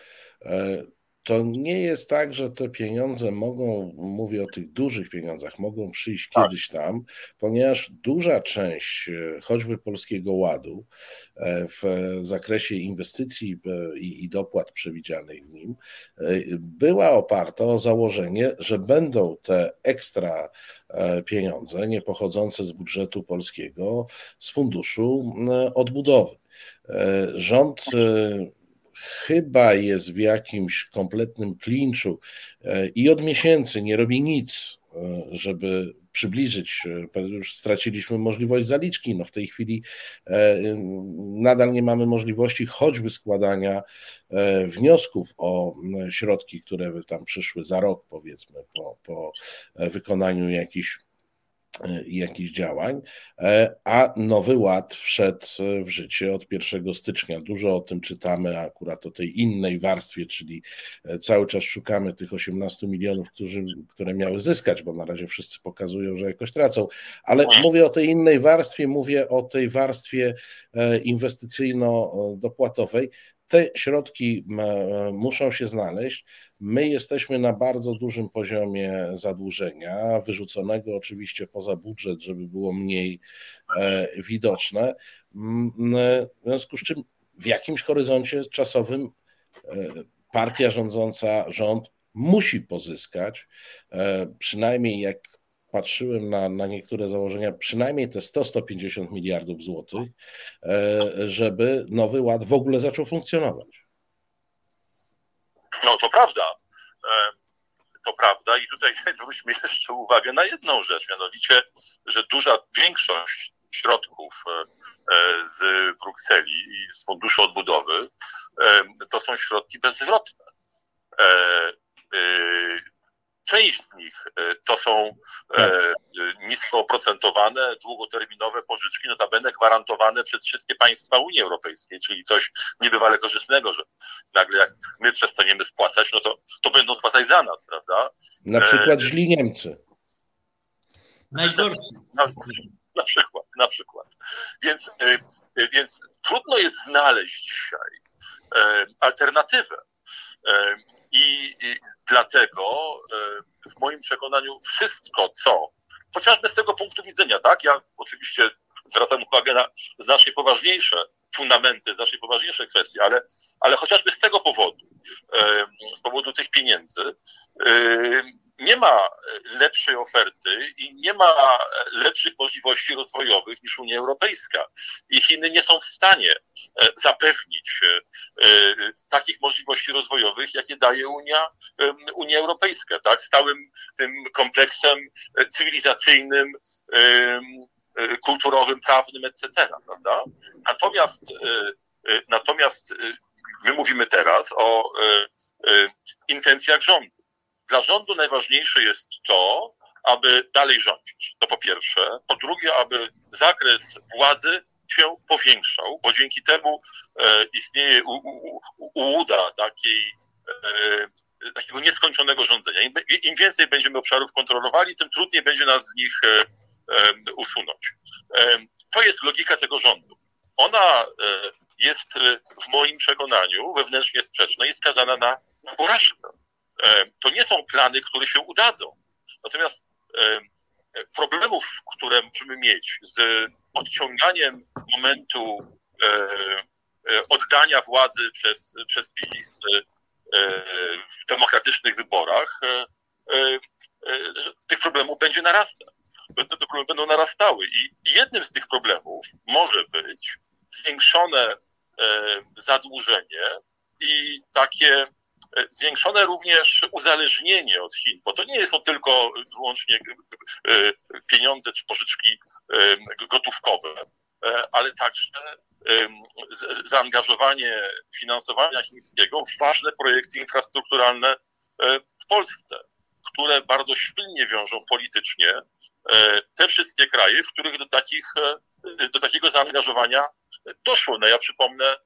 to nie jest tak, że te pieniądze mogą, mówię o tych dużych pieniądzach, mogą przyjść tak. kiedyś tam, ponieważ duża część e, choćby Polskiego Ładu e, w zakresie inwestycji e, i dopłat przewidzianych w nim była oparta o założenie, że będą te ekstra pieniądze nie pochodzące z budżetu polskiego z funduszu odbudowy. Rząd chyba jest w jakimś kompletnym klinczu e, i od miesięcy nie robi nic, e, żeby przybliżyć, e, już straciliśmy możliwość zaliczki. No w tej chwili nadal nie mamy możliwości choćby składania wniosków o środki, które by tam przyszły za rok, powiedzmy, po, po wykonaniu jakichś jakichś działań, e, a nowy ład wszedł w życie od 1 stycznia. Dużo o tym czytamy, akurat o tej innej warstwie, czyli e, cały czas szukamy tych 18 milionów, którzy, które miały zyskać, bo na razie wszyscy pokazują, że jakoś tracą, ale mówię o tej innej warstwie, mówię o tej warstwie e, inwestycyjno-dopłatowej te środki muszą się znaleźć. My jesteśmy na bardzo dużym poziomie zadłużenia, wyrzuconego oczywiście poza budżet, żeby było mniej e, widoczne. W związku z czym w jakimś horyzoncie czasowym e, partia rządząca, rząd musi pozyskać, e, przynajmniej jak patrzyłem na, na niektóre założenia, przynajmniej te 100-150 miliardów złotych, e, żeby nowy ład w ogóle zaczął funkcjonować. No to prawda. E, to prawda i tutaj [LAUGHS] zwróćmy jeszcze uwagę na jedną rzecz, mianowicie, że duża większość środków e, z Brukseli i z Funduszu Odbudowy to są środki bezzwrotne Część z nich e, to są e, tak. nisko oprocentowane, długoterminowe pożyczki, notabene gwarantowane przez wszystkie państwa Unii Europejskiej, czyli coś niebywale korzystnego, że nagle jak my przestaniemy spłacać, no to, to będą spłacać za nas, prawda? Na przykład e, źli Niemcy. Najgorsi. Na, na przykład, na przykład. Więc, więc trudno jest znaleźć dzisiaj alternatywę i, dlatego e, w moim przekonaniu wszystko, co chociażby z tego punktu widzenia, tak, ja oczywiście zwracam uwagę na znacznie poważniejsze fundamenty, znacznie poważniejsze kwestie, ale, ale chociażby z tego powodu, e, z powodu tych pieniędzy, e, nie ma lepszej oferty i nie ma lepszych możliwości rozwojowych niż Unia Europejska. I Chiny nie są w stanie e, zapewnić e, e, takich możliwości rozwojowych, jakie daje Unia, Unia Europejska, tak? Stałym tym kompleksem cywilizacyjnym, kulturowym, prawnym, etc. Prawda? Natomiast, natomiast my mówimy teraz o intencjach rządu dla rządu najważniejsze jest to, aby dalej rządzić. To po pierwsze. Po drugie, aby zakres władzy się powiększał, bo dzięki temu e, istnieje u, u, ułuda takiej, e, takiego nieskończonego rządzenia. Im, Im, więcej będziemy obszarów kontrolowali, tym trudniej będzie nas z nich e, e usunąć. E, to jest logika tego rządu. Ona e, jest w moim przekonaniu wewnętrznie sprzeczna i skazana na porażkę. E, to nie są plany, które się udadzą. Natomiast e, problemów, które musimy mieć z odciąganiem momentu e, oddania władzy przez, przez PiS w demokratycznych wyborach, tych problemów będzie narastać. Te problemy będą narastały i jednym z tych problemów może być zwiększone zadłużenie i takie zwiększone również uzależnienie od Chin, bo to nie to tylko wyłącznie e, pieniądze czy pożyczki e, gotówkowe, e, ale także zaangażowanie finansowania chińskiego w ważne projekty infrastrukturalne w Polsce, które bardzo silnie wiążą politycznie te wszystkie kraje, w których do, takich, do takiego zaangażowania doszło. No ja przypomnę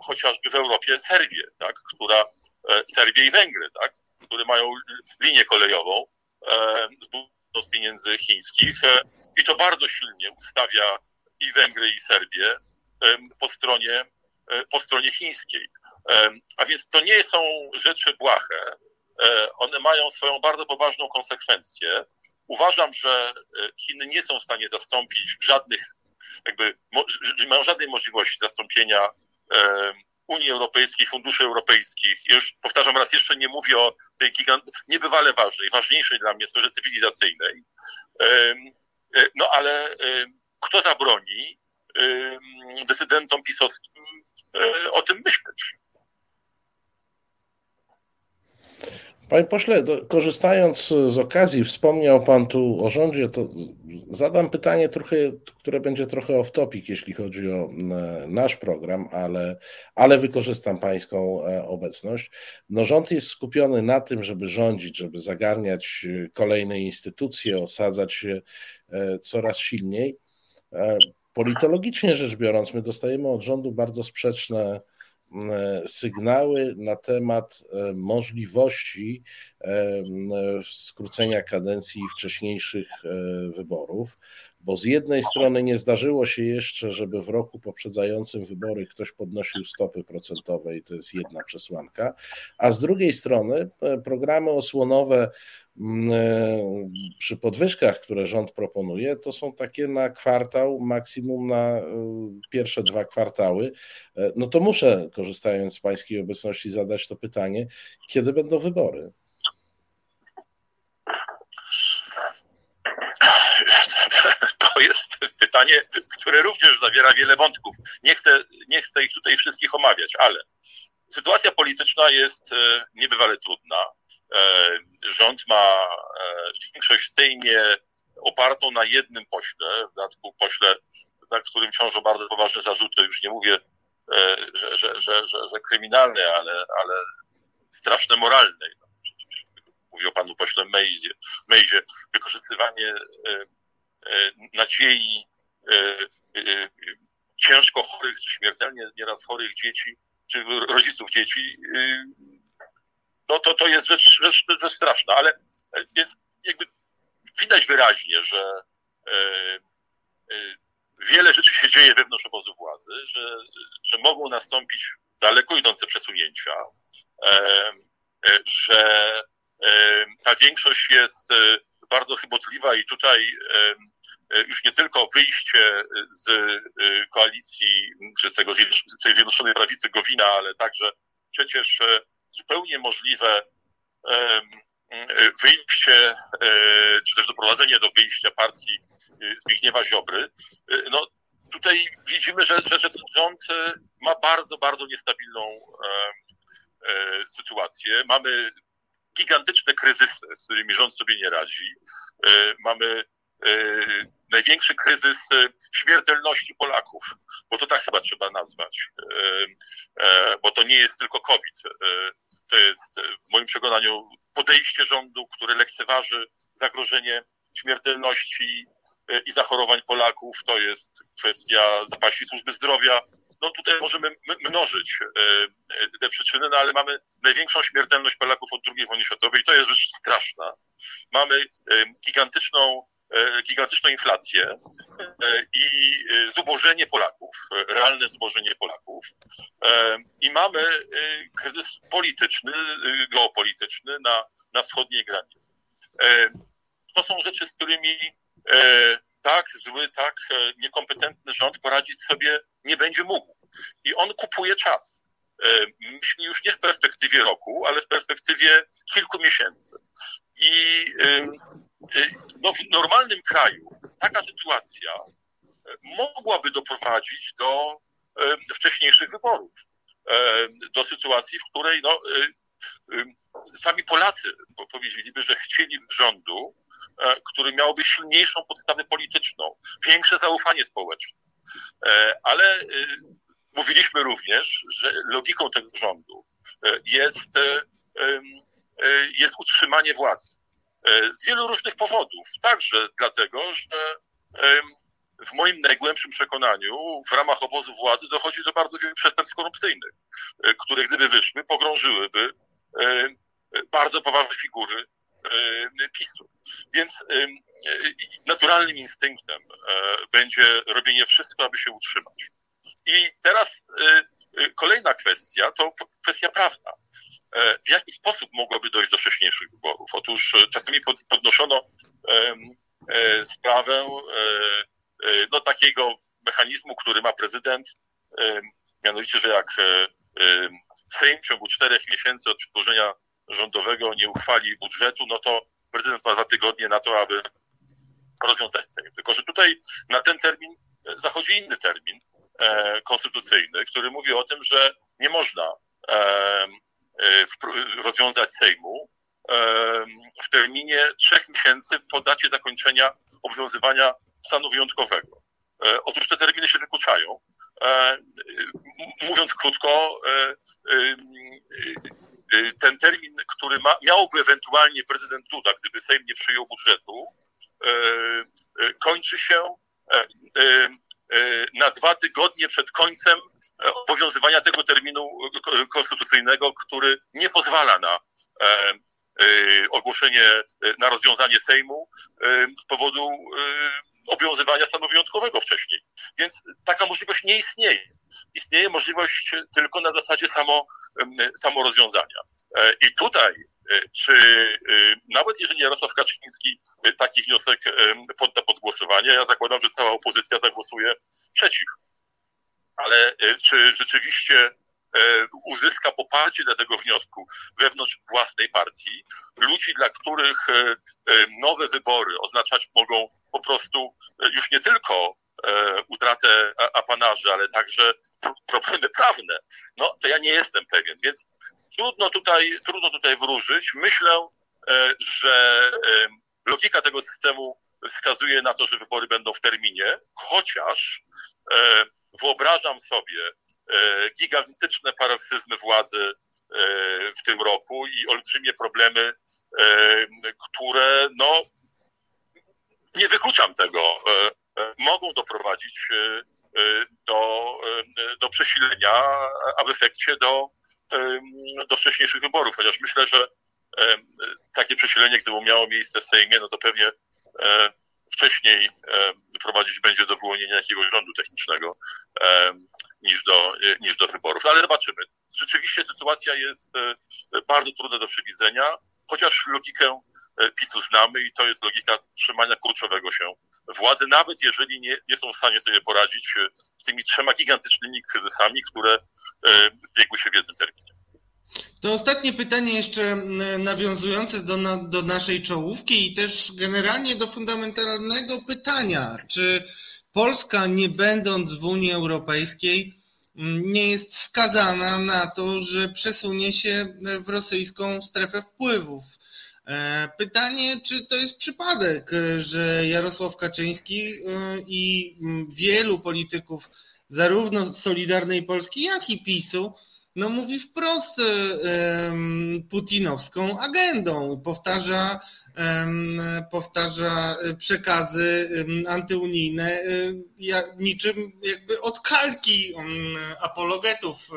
chociażby w Europie Serbię, tak, która Serbię i Węgry, tak, które mają linię kolejową e, z pieniędzy chińskich e, i to bardzo silnie ustawia i Węgry i Serbię po stronie, po stronie chińskiej. A więc to nie są rzeczy błahe. One mają swoją bardzo poważną konsekwencję. Uważam, że Chiny nie są w stanie zastąpić żadnych, jakby, nie mają żadnej możliwości zastąpienia Unii Europejskiej, funduszy europejskich. Już powtarzam raz jeszcze, nie mówię o tej gigant, niebywale ważnej, ważniejszej dla mnie sferze cywilizacyjnej. E, no ale kto zabroni decydentom pisowskim e, o tym myśleć? Panie pośle, korzystając z okazji, wspomniał Pan tu o rządzie, to zadam pytanie trochę, które będzie trochę off topic, jeśli chodzi o nasz program, ale, ale wykorzystam Pańską e, obecność. No rząd jest skupiony na tym, żeby rządzić, żeby zagarniać kolejne instytucje, osadzać się e, coraz silniej. E, politologicznie rzecz biorąc, my dostajemy od rządu bardzo sprzeczne E, sygnały na temat e, możliwości e, skrócenia kadencji wcześniejszych wyborów, bo z jednej strony nie zdarzyło się jeszcze, żeby w roku poprzedzającym wybory ktoś podnosił stopy procentowe i to jest jedna przesłanka, a z drugiej strony programy osłonowe Mm, e, przy podwyżkach, które rząd proponuje, to są takie na kwartał, maksimum na e, pierwsze dwa kwartały. E, no to muszę, korzystając z Pańskiej obecności, zadać to pytanie, kiedy będą wybory? To jest pytanie, które również zawiera wiele wątków. Nie chcę, nie chcę ich tutaj wszystkich omawiać, ale sytuacja polityczna jest niebywale trudna E, rząd ma e, większość w Sejmie opartą na jednym pośle, w dodatku pośle, nad którym ciążą bardzo poważne zarzuty, już nie mówię, e, że, że, że, że, że kryminalne, ale, ale straszne moralne. No, mówię o panu pośle Mejzie, Mejzie. Wykorzystywanie nadziei ciężko chorych czy śmiertelnie nieraz chorych dzieci, czy rodziców dzieci no to, to jest rzecz, rzecz, rzecz straszna, ale e, więc jakby widać wyraźnie, że e, e, wiele rzeczy się dzieje wewnątrz obozu władzy, że, że mogą nastąpić daleko idące przesunięcia, że ta większość jest bardzo chybotliwa i tutaj już nie tylko wyjście z koalicji, czy z tego Zjednoczonej Prawicy Gowina, ale także przecież zupełnie możliwe wyjście, e, czy też doprowadzenie do wyjścia partii e, Zbigniewa Ziobry, e, no tutaj widzimy, że, że, że ten rząd ma bardzo, bardzo niestabilną sytuację. Mamy gigantyczne kryzysy, z którymi rząd sobie nie radzi. Mamy największy kryzys śmiertelności Polaków, bo to tak chyba trzeba nazwać, bo to nie jest tylko COVID. To jest w moim przekonaniu podejście rządu, które lekceważy zagrożenie śmiertelności e, i zachorowań Polaków. To jest kwestia zapaści służby zdrowia. No tutaj możemy mnożyć e, e, te przyczyny, no ale mamy największą śmiertelność Polaków od II wojny światowej. To jest rzecz straszna. Mamy gigantyczną E, gigantyczną inflację e, i e, zubożenie Polaków, realne zubożenie Polaków. I mamy kryzys polityczny, geopolityczny na, na wschodniej granicy. To są rzeczy, z którymi tak zły, tak niekompetentny rząd poradzić sobie nie będzie mógł. I on kupuje czas. Myśli już nie w perspektywie roku, ale w perspektywie kilku miesięcy. I no, w normalnym kraju taka sytuacja y, mogłaby doprowadzić do y, wcześniejszych wyborów, do sytuacji, w której no, sami Polacy powiedzieliby, że chcieli rządu, który miałby silniejszą podstawę polityczną, większe zaufanie społeczne. Ale mówiliśmy również, że logiką tego rządu jest, jest utrzymanie władzy. E, z wielu różnych powodów. Także dlatego, że w moim najgłębszym przekonaniu w ramach obozu władzy dochodzi do bardzo wielu przestępstw korupcyjnych, e, które gdyby wyszły, pogrążyłyby bardzo poważne figury PiSu. Więc naturalnym instynktem e, będzie robienie wszystko, aby się utrzymać. I teraz kolejna kwestia to kwestia prawna. E, w jaki sposób mogłoby dojść do wcześniejszych wyborów? Otóż e, czasami podnoszono e, sprawę no, takiego mechanizmu, który ma prezydent, mianowicie, że jak Sejm w ciągu czterech miesięcy od przedłożenia rządowego nie uchwali budżetu, no to prezydent ma dwa tygodnie na to, aby rozwiązać Sejm. Tylko, że tutaj na ten termin zachodzi inny termin konstytucyjny, który mówi o tym, że nie można E, rozwiązać Sejmu w terminie trzech miesięcy po dacie zakończenia obowiązywania stanu wyjątkowego. Otóż te terminy się wykluczają. Mówiąc krótko, ten termin, który ma, miałby ewentualnie prezydent Duda, gdyby Sejm nie przyjął budżetu, kończy się na dwa tygodnie przed końcem obowiązywania tego terminu konstytucyjnego, który nie pozwala na e, e, ogłoszenie, e, na rozwiązanie Sejmu z powodu obowiązywania stanu wyjątkowego wcześniej. Więc taka możliwość nie istnieje. Istnieje możliwość tylko na zasadzie samo, samo rozwiązania. I tutaj, czy nawet jeżeli Jarosław Kaczyński taki wniosek podda pod głosowanie, ja zakładam, że cała opozycja zagłosuje przeciw ale e, czy rzeczywiście e, uzyska poparcie dla tego wniosku wewnątrz własnej partii, ludzi, dla których e, nowe wybory oznaczać mogą po prostu już nie tylko utratę apanarzy, ale także problemy prawne, no to ja nie jestem pewien, więc trudno tutaj, trudno tutaj wróżyć. Myślę, że logika tego systemu wskazuje na to, że wybory będą w terminie, chociaż wyobrażam sobie e, gigantyczne paroksyzmy władzy e, w tym roku i olbrzymie problemy, e, które no nie wykluczam tego, mogą doprowadzić do, do przesilenia, a w efekcie do, do wcześniejszych wyborów. Chociaż myślę, że takie przesilenie, gdyby miało miejsce w Sejmie, no to pewnie wcześniej prowadzić będzie do wyłonienia jakiegoś rządu technicznego niż do, niż do wyborów. Ale zobaczymy. Rzeczywiście sytuacja jest e, bardzo trudna do przewidzenia, chociaż logikę e, PiSu znamy i to jest logika trzymania kurczowego się władzy, nawet jeżeli nie, nie są w stanie sobie poradzić e, z tymi trzema gigantycznymi kryzysami, które zbiegły się w jednym terminie. To ostatnie pytanie jeszcze nawiązujące do, na, do naszej czołówki i też generalnie do fundamentalnego pytania, czy Polska nie będąc w Unii Europejskiej nie jest skazana na to, że przesunie się w rosyjską strefę wpływów. E, pytanie, czy to jest przypadek, że Jarosław Kaczyński e, i wielu polityków zarówno Solidarnej Polski, jak i PiSu no mówi wprost putinowską agendą. Powtarza, powtarza przekazy antyunijne niczym jakby od kalki apologetów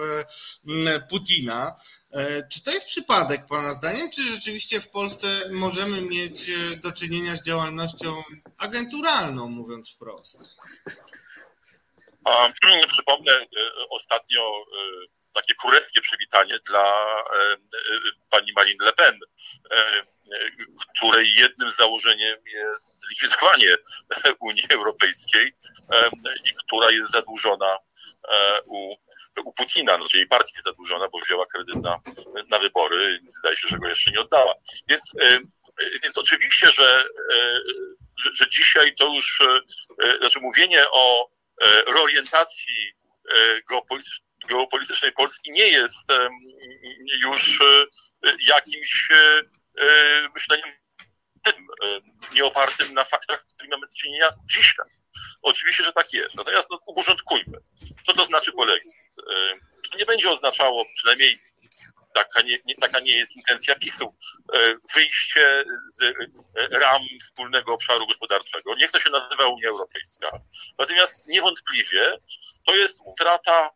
Putina. E, czy to jest przypadek Pana zdaniem, czy rzeczywiście w Polsce możemy mieć e, do czynienia z działalnością agenturalną, mówiąc wprost? A, [CLEARS THROAT] przypomnę e, ostatnio takie kuretkie przywitanie dla e, e, pani Marine Le Pen, e, której jednym założeniem jest zlikwidowanie Unii Europejskiej i która jest zadłużona u, u Putina, czyli jej partia jest zadłużona, bo wzięła kredyt na, na wybory i zdaje się, że go jeszcze nie oddała. Więc, więc oczywiście, że, że, że dzisiaj to już, znaczy mówienie o reorientacji geopolitycznej geopolitycznej Polski nie jest już e, jakimś e, e, myśleniem tym, nieopartym na faktach, z którymi mamy do czynienia dzisiaj. Oczywiście, że tak jest. Natomiast no, uporządkujmy. Co to znaczy polexit? To nie będzie oznaczało, przynajmniej taka nie, nie, taka nie jest intencja PiSu, wyjście z ram wspólnego obszaru gospodarczego. Niech to się nazywa Unia Europejska. Natomiast niewątpliwie to jest utrata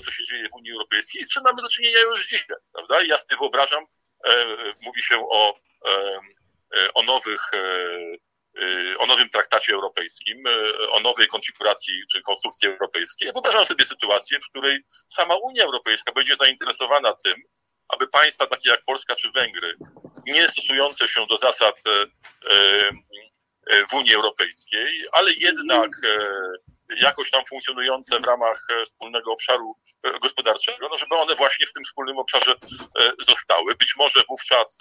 to, co się dzieje w Unii Europejskiej, z czym mamy do czynienia już dzisiaj, prawda? Ja sobie wyobrażam, e, mówi się o, e, o nowych e, o nowym traktacie europejskim, o nowej konfiguracji czy konstrukcji europejskiej. Wyobrażam sobie sytuację, w której sama Unia Europejska będzie zainteresowana tym, aby państwa takie jak Polska czy Węgry, nie stosujące się do zasad w Unii Europejskiej, ale jednak jakoś tam funkcjonujące w ramach e, wspólnego obszaru e, gospodarczego, no żeby one właśnie w tym wspólnym obszarze e, zostały. Być może wówczas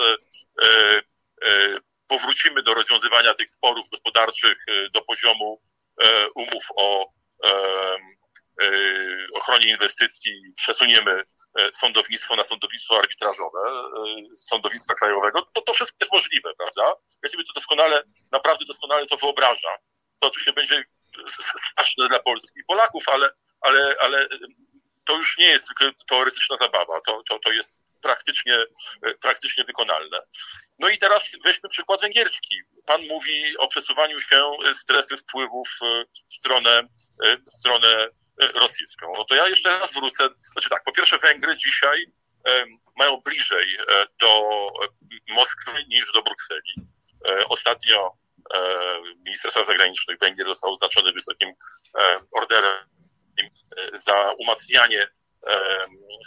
powrócimy do rozwiązywania tych sporów gospodarczych do poziomu umów o, ochronie inwestycji przesuniemy sądownictwo na sądownictwo arbitrażowe sądownictwa krajowego, to to wszystko jest możliwe, prawda? Ja sobie to doskonale, naprawdę doskonale to wyobrażam. To oczywiście będzie straszne dla Polski i Polaków, ale, ale, ale to już nie jest tylko teoretyczna zabawa, to, to, to jest praktycznie, praktycznie wykonalne. No i teraz weźmy przykład węgierski. Pan mówi o przesuwaniu się strefy wpływów w stronę, w stronę rosyjską. No to ja jeszcze raz wrócę. Znaczy tak, po pierwsze Węgry dzisiaj mają bliżej do Moskwy niż do Brukseli. Ostatnio minister spraw zagranicznych Węgier został oznaczony wysokim umacnianie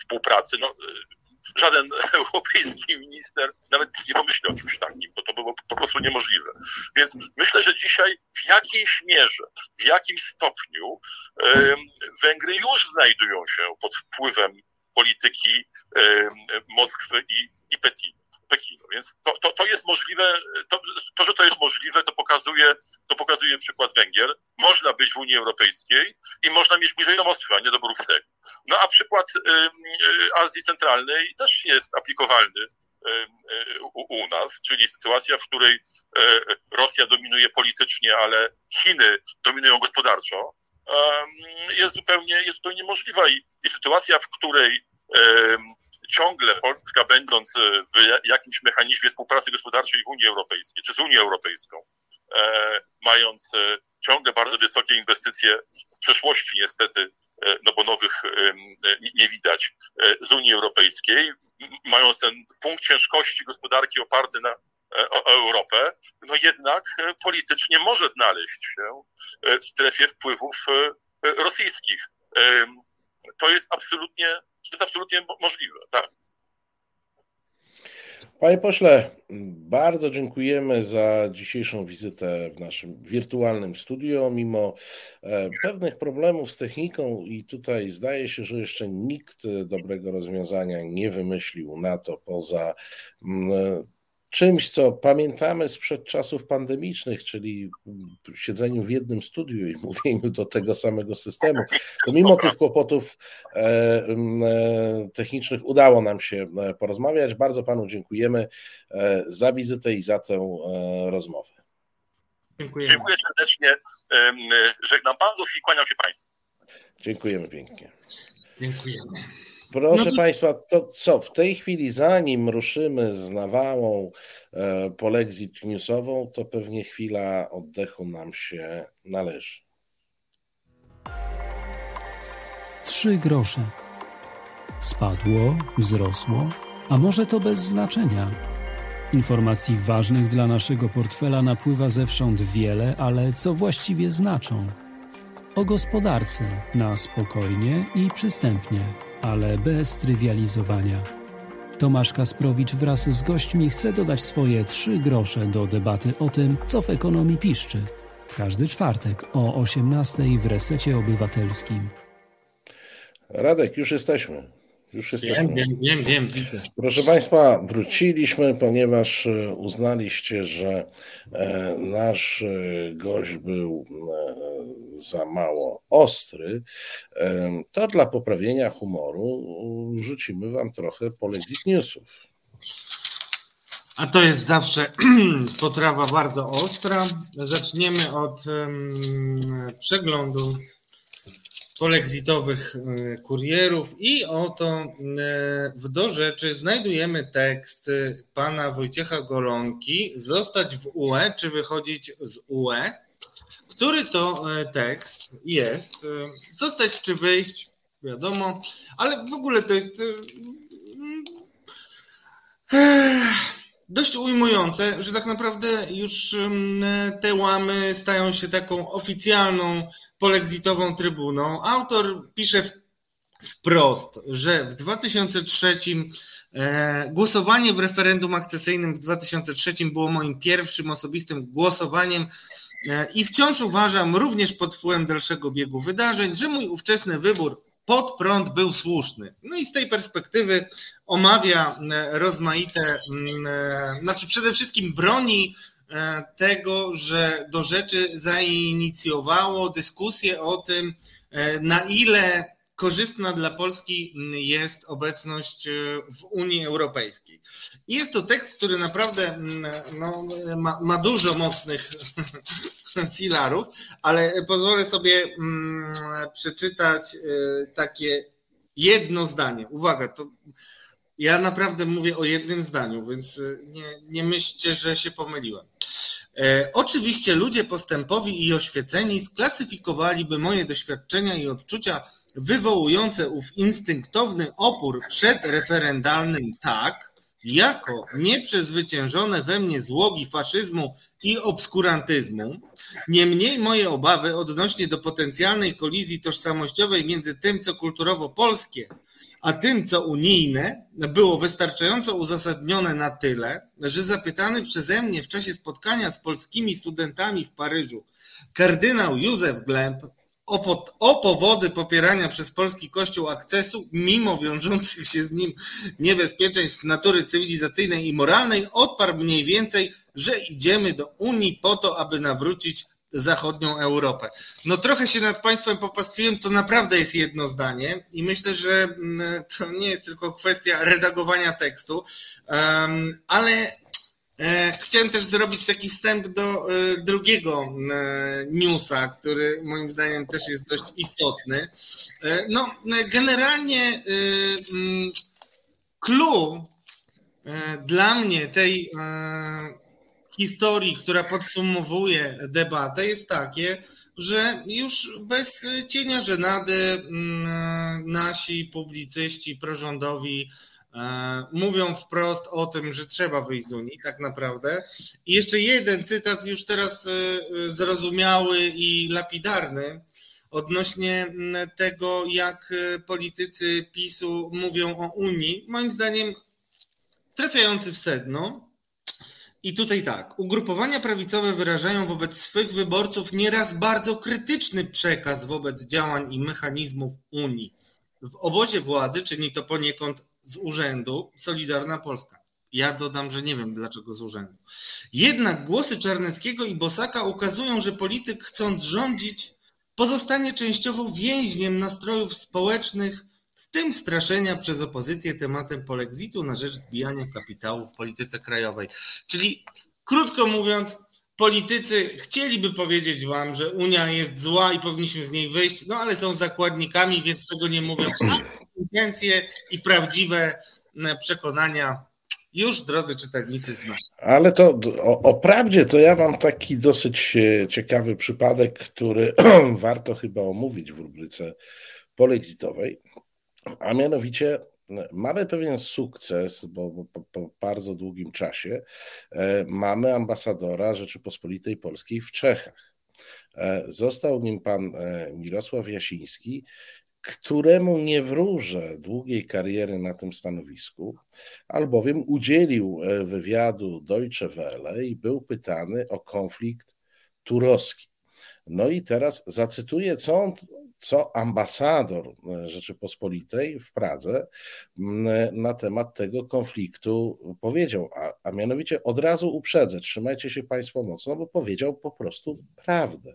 współpracy. No, żaden [LAUGHS] europejski minister nawet nie pomyśli o czymś takim, bo to było po prostu niemożliwe. Więc myślę, że dzisiaj w jakiejś mierze, w jakimś stopniu Węgry już znajdują się pod wpływem polityki Moskwy i, i Pekinu. Pekinu. Więc to, to, to jest możliwe, to, to, że to jest możliwe, to pokazuje, to pokazuje przykład Węgier. Można być w Unii Europejskiej i można mieć bliżej do Moskwy, a nie do Brukseli. No a przykład y, y, Azji Centralnej też jest aplikowalny y, u, nas, czyli sytuacja, w której Rosja dominuje politycznie, ale Chiny dominują gospodarczo, jest zupełnie, jest zupełnie możliwa i, i sytuacja, w której ciągle Polska będąc w jakimś mechanizmie współpracy gospodarczej w Unii Europejskiej, czy z Unią Europejską, mając ciągle bardzo wysokie inwestycje z przeszłości niestety, no bo nowych nie widać, z Unii Europejskiej, mając ten punkt ciężkości gospodarki oparty na Europę, no jednak politycznie może znaleźć się w strefie wpływów rosyjskich. To jest absolutnie to jest absolutnie możliwe, tak. Panie pośle, bardzo dziękujemy za dzisiejszą wizytę w naszym wirtualnym studio. Mimo e, pewnych problemów z techniką, i tutaj zdaje się, że jeszcze nikt dobrego rozwiązania nie wymyślił na to poza mm, czymś, co pamiętamy sprzed czasów pandemicznych, czyli siedzeniu w jednym studiu i [LAUGHS] mówieniu do tego samego systemu, to mimo tych kłopotów e, e, technicznych udało nam się e, porozmawiać. Bardzo panu dziękujemy za wizytę i za tę rozmowę. Dziękuję. Dziękuję serdecznie. Żegnam panów i kłaniam się państwu. Dziękujemy pięknie. Dziękujemy. Proszę no Państwa, to co, w tej chwili zanim ruszymy z nawałą e, polexit newsową, to pewnie chwila oddechu nam się należy. Trzy grosze. Spadło, wzrosło, a może to bez znaczenia. Informacji ważnych dla naszego portfela napływa zewsząd wiele, ale co właściwie znaczą? O gospodarce na spokojnie i przystępnie ale bez trywializowania. Tomasz Kasprowicz wraz z gośćmi chce dodać swoje trzy grosze do debaty o tym, co w ekonomii piszczy. W każdy czwartek o 18 w Resecie Obywatelskim. Radek, już jesteśmy. Już jesteśmy. Wiem, wiem, wiem, wiem, widzę. Proszę Państwa, wróciliśmy, ponieważ e, uznaliście, że e, nasz e, gość był za mało ostry. To dla poprawienia humoru rzucimy Wam trochę polexit newsów. A to jest zawsze [CLEARS THROAT] potrawa bardzo ostra. Zaczniemy od um, przeglądu polexitowych e, kurierów i oto e, w do rzeczy znajdujemy tekst pana Wojciecha Golonki zostać w UE czy wychodzić z UE, który to e, tekst jest zostać czy wyjść, wiadomo, ale w ogóle to jest dość ujmujące, że tak naprawdę już te łamy stają się taką oficjalną polexitową trybuną. Autor pisze wprost, że w 2003 e, głosowanie w referendum akcesyjnym w 2003 było moim pierwszym osobistym głosowaniem e, i wciąż uważam, również pod wpływem dalszego biegu wydarzeń, że mój ówczesny wybór pod prąd był słuszny. No i z tej perspektywy omawia e, rozmaite, znaczy przede wszystkim broni tego, że do rzeczy zainicjowało dyskusję o tym, na ile korzystna dla Polski jest obecność w Unii Europejskiej. Jest to tekst, który naprawdę no, ma, ma dużo mocnych [LAUGHS] filarów, ale pozwolę sobie przeczytać takie jedno zdanie. Uwaga, to ja naprawdę mówię o jednym zdaniu, więc y, nie, nie myślcie, że się pomyliłem. E, oczywiście ludzie postępowi i oświeceni sklasyfikowaliby moje doświadczenia i odczucia wywołujące ów instynktowny opór przedreferendalnym tak, jako nieprzezwyciężone we mnie złogi faszyzmu i obskurantyzmu. Niemniej moje obawy odnośnie do potencjalnej kolizji tożsamościowej między tym, co kulturowo polskie, a tym, co unijne, było wystarczająco uzasadnione na tyle, że zapytany przeze mnie w czasie spotkania z polskimi studentami w Paryżu kardynał Józef Glemp o, o powody popierania przez polski Kościół akcesu, mimo wiążących się z nim niebezpieczeństw natury cywilizacyjnej i moralnej, odparł mniej więcej, że idziemy do Unii po to, aby nawrócić zachodnią Europę. No trochę się nad Państwem popastwiłem, to naprawdę jest jedno zdanie i myślę, że mm, to nie jest tylko kwestia redagowania tekstu, ale e, chciałem też zrobić taki wstęp do e, drugiego e, newsa, który moim zdaniem też jest dość istotny. No generalnie mm, clue dla mnie tej historii, która podsumowuje debatę, jest takie, że już bez cienia żenady mm, nasi publicyści prorządowi e, mówią wprost o tym, że trzeba wyjść z Unii, tak naprawdę. I jeszcze jeden cytat, już teraz e, zrozumiały i lapidarny, odnośnie mm, tego, jak e, politycy PiSu mówią o Unii. Moim zdaniem trafiający w sedno. I tutaj tak, ugrupowania prawicowe wyrażają wobec swych wyborców nieraz bardzo krytyczny przekaz wobec działań i mechanizmów Unii. W obozie władzy czyni to poniekąd z urzędu Solidarna Polska. Ja dodam, że nie wiem dlaczego z urzędu. Jednak głosy Czarneckiego i Bosaka ukazują, że polityk chcąc rządzić, pozostanie częściowo więźniem nastrojów społecznych tym straszenia przez opozycję tematem polexitu na rzecz zbijania kapitału w polityce krajowej. Czyli krótko mówiąc, politycy chcieliby powiedzieć wam, że Unia jest zła i powinniśmy z niej wyjść, no ale są zakładnikami, więc tego nie mówią. [CLEARS THROAT] Intencje i prawdziwe przekonania już, drodzy czytelnicy, znają. Ale to o, o, prawdzie to ja mam taki dosyć e, ciekawy przypadek, który [CLEARS THROAT] warto chyba omówić w rubryce polexitowej. A mianowicie mamy pewien sukces, bo, po, bardzo długim czasie e, mamy ambasadora Rzeczypospolitej Polskiej w Czechach. E, został nim pan e, Mirosław Jasiński, któremu nie wróżę długiej kariery na tym stanowisku, albowiem udzielił wywiadu Deutsche Welle i był pytany o konflikt turoski. No i teraz zacytuję, co on co ambasador e, Rzeczypospolitej w Pradze na temat tego konfliktu powiedział, a, a mianowicie od razu uprzedzę, trzymajcie się Państwo mocno, bo powiedział po prostu prawdę.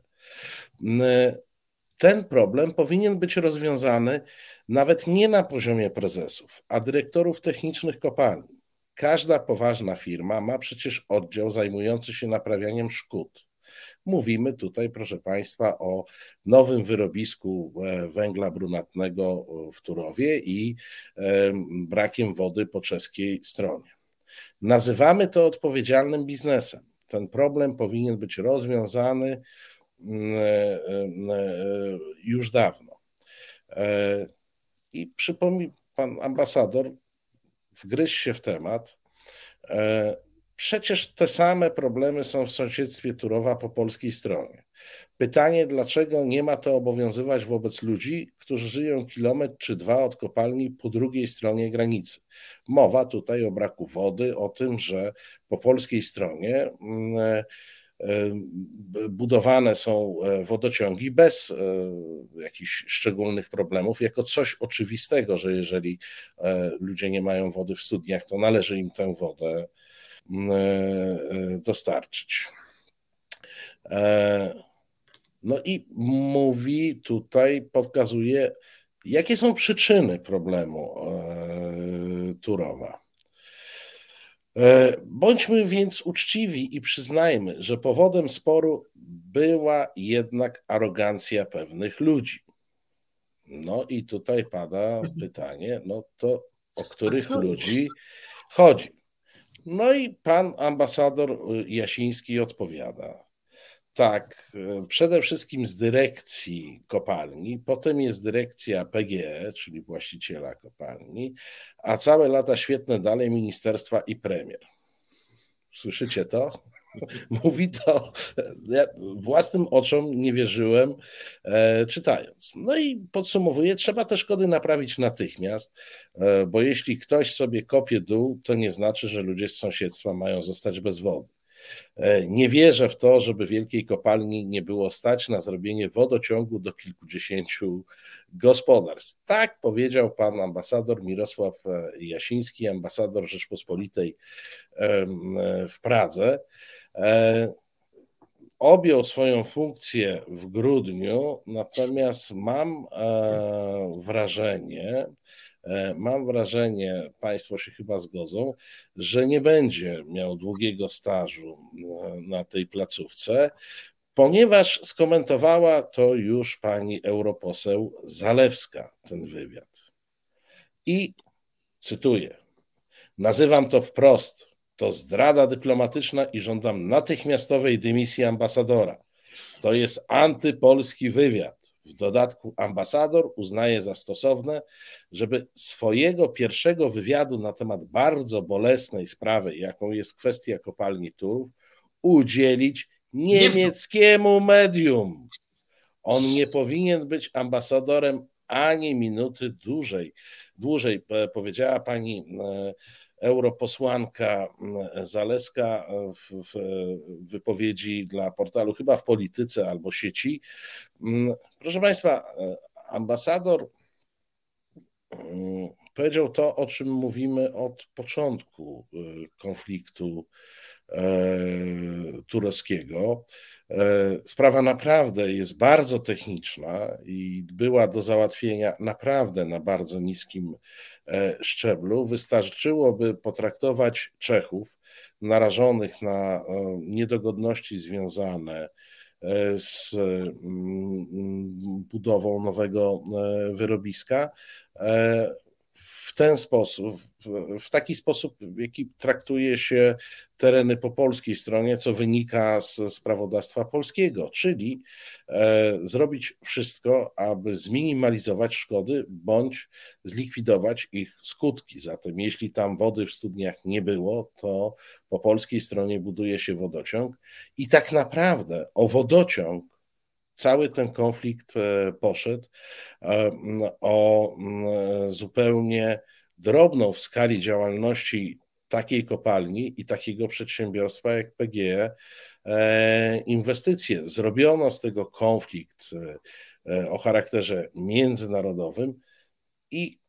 Ten problem powinien być rozwiązany nawet nie na poziomie prezesów, a dyrektorów technicznych kopalni. Każda poważna firma ma przecież oddział zajmujący się naprawianiem szkód Mówimy tutaj, proszę Państwa, o nowym wyrobisku e, węgla brunatnego w Turowie i e, brakiem wody po czeskiej stronie. Nazywamy to odpowiedzialnym biznesem. Ten problem powinien być rozwiązany mm, e, już dawno. I przypomnij, pan ambasador wgryź się w temat. Przecież te same problemy są w sąsiedztwie Turowa po polskiej stronie. Pytanie, dlaczego nie ma to obowiązywać wobec ludzi, którzy żyją kilometr czy dwa od kopalni po drugiej stronie granicy? Mowa tutaj o braku wody, o tym, że po polskiej stronie mm, e, e, budowane są e, wodociągi bez jakichś szczególnych problemów, jako coś oczywistego, że jeżeli ludzie nie mają wody w studniach, to należy im tę wodę dostarczyć. E, No i mówi tutaj, pokazuje, jakie są przyczyny problemu Turowa. Bądźmy więc uczciwi i przyznajmy, że powodem sporu była jednak arogancja pewnych ludzi. No i tutaj pada pytanie, no to o których ludzi chodzi? No i pan ambasador Jasiński odpowiada. Tak, przede wszystkim z dyrekcji kopalni, potem jest dyrekcja PGE, czyli właściciela kopalni, a całe lata świetne dalej ministerstwa i premier. Słyszycie to? [LAUGHS] Mówi to, ja własnym oczom nie wierzyłem, e, czytając. No i podsumowuję, trzeba te szkody naprawić natychmiast, e, bo jeśli ktoś sobie kopie dół, to nie znaczy, że ludzie z sąsiedztwa mają zostać bez wody. E, nie wierzę w to, żeby wielkiej kopalni nie było stać na zrobienie wodociągu do kilkudziesięciu gospodarstw. Tak powiedział pan ambasador Mirosław e, Jasiński, ambasador Rzeczpospolitej w Pradze. E, objął swoją funkcję w grudniu, natomiast mam wrażenie, E, mam wrażenie, Państwo się chyba zgodzą, że nie będzie miał długiego stażu e, na tej placówce, ponieważ skomentowała to już pani europoseł Zalewska, ten wywiad. I cytuję: Nazywam to wprost. To zdrada dyplomatyczna i żądam natychmiastowej dymisji ambasadora. To jest antypolski wywiad. W dodatku ambasador uznaje za stosowne, żeby swojego pierwszego wywiadu na temat bardzo bolesnej sprawy, jaką jest kwestia kopalni Turów, udzielić niemieckiemu medium. On nie powinien być ambasadorem ani minuty dłużej. Dłużej powiedziała pani e, europosłanka mm, Zaleska w, wypowiedzi dla portalu, chyba w polityce albo sieci. Mm, proszę Państwa, ambasador mm, powiedział to, o czym mówimy od początku y, konfliktu e, tureckiego. E, sprawa naprawdę jest bardzo techniczna i była do załatwienia naprawdę na bardzo niskim e, szczeblu. Wystarczyłoby potraktować Czechów narażonych na e, niedogodności związane z mm, budową nowego wyrobiska w ten sposób, w taki sposób, w jaki traktuje się tereny po polskiej stronie, co wynika z, prawodawstwa polskiego, czyli e, zrobić wszystko, aby zminimalizować szkody bądź zlikwidować ich skutki. Zatem, jeśli tam wody w studniach nie było, to po polskiej stronie buduje się wodociąg i tak naprawdę o wodociąg cały ten konflikt e, poszedł e, o zupełnie drobną w skali działalności takiej kopalni i takiego przedsiębiorstwa jak PGE e, inwestycje. Zrobiono z tego konflikt o charakterze międzynarodowym i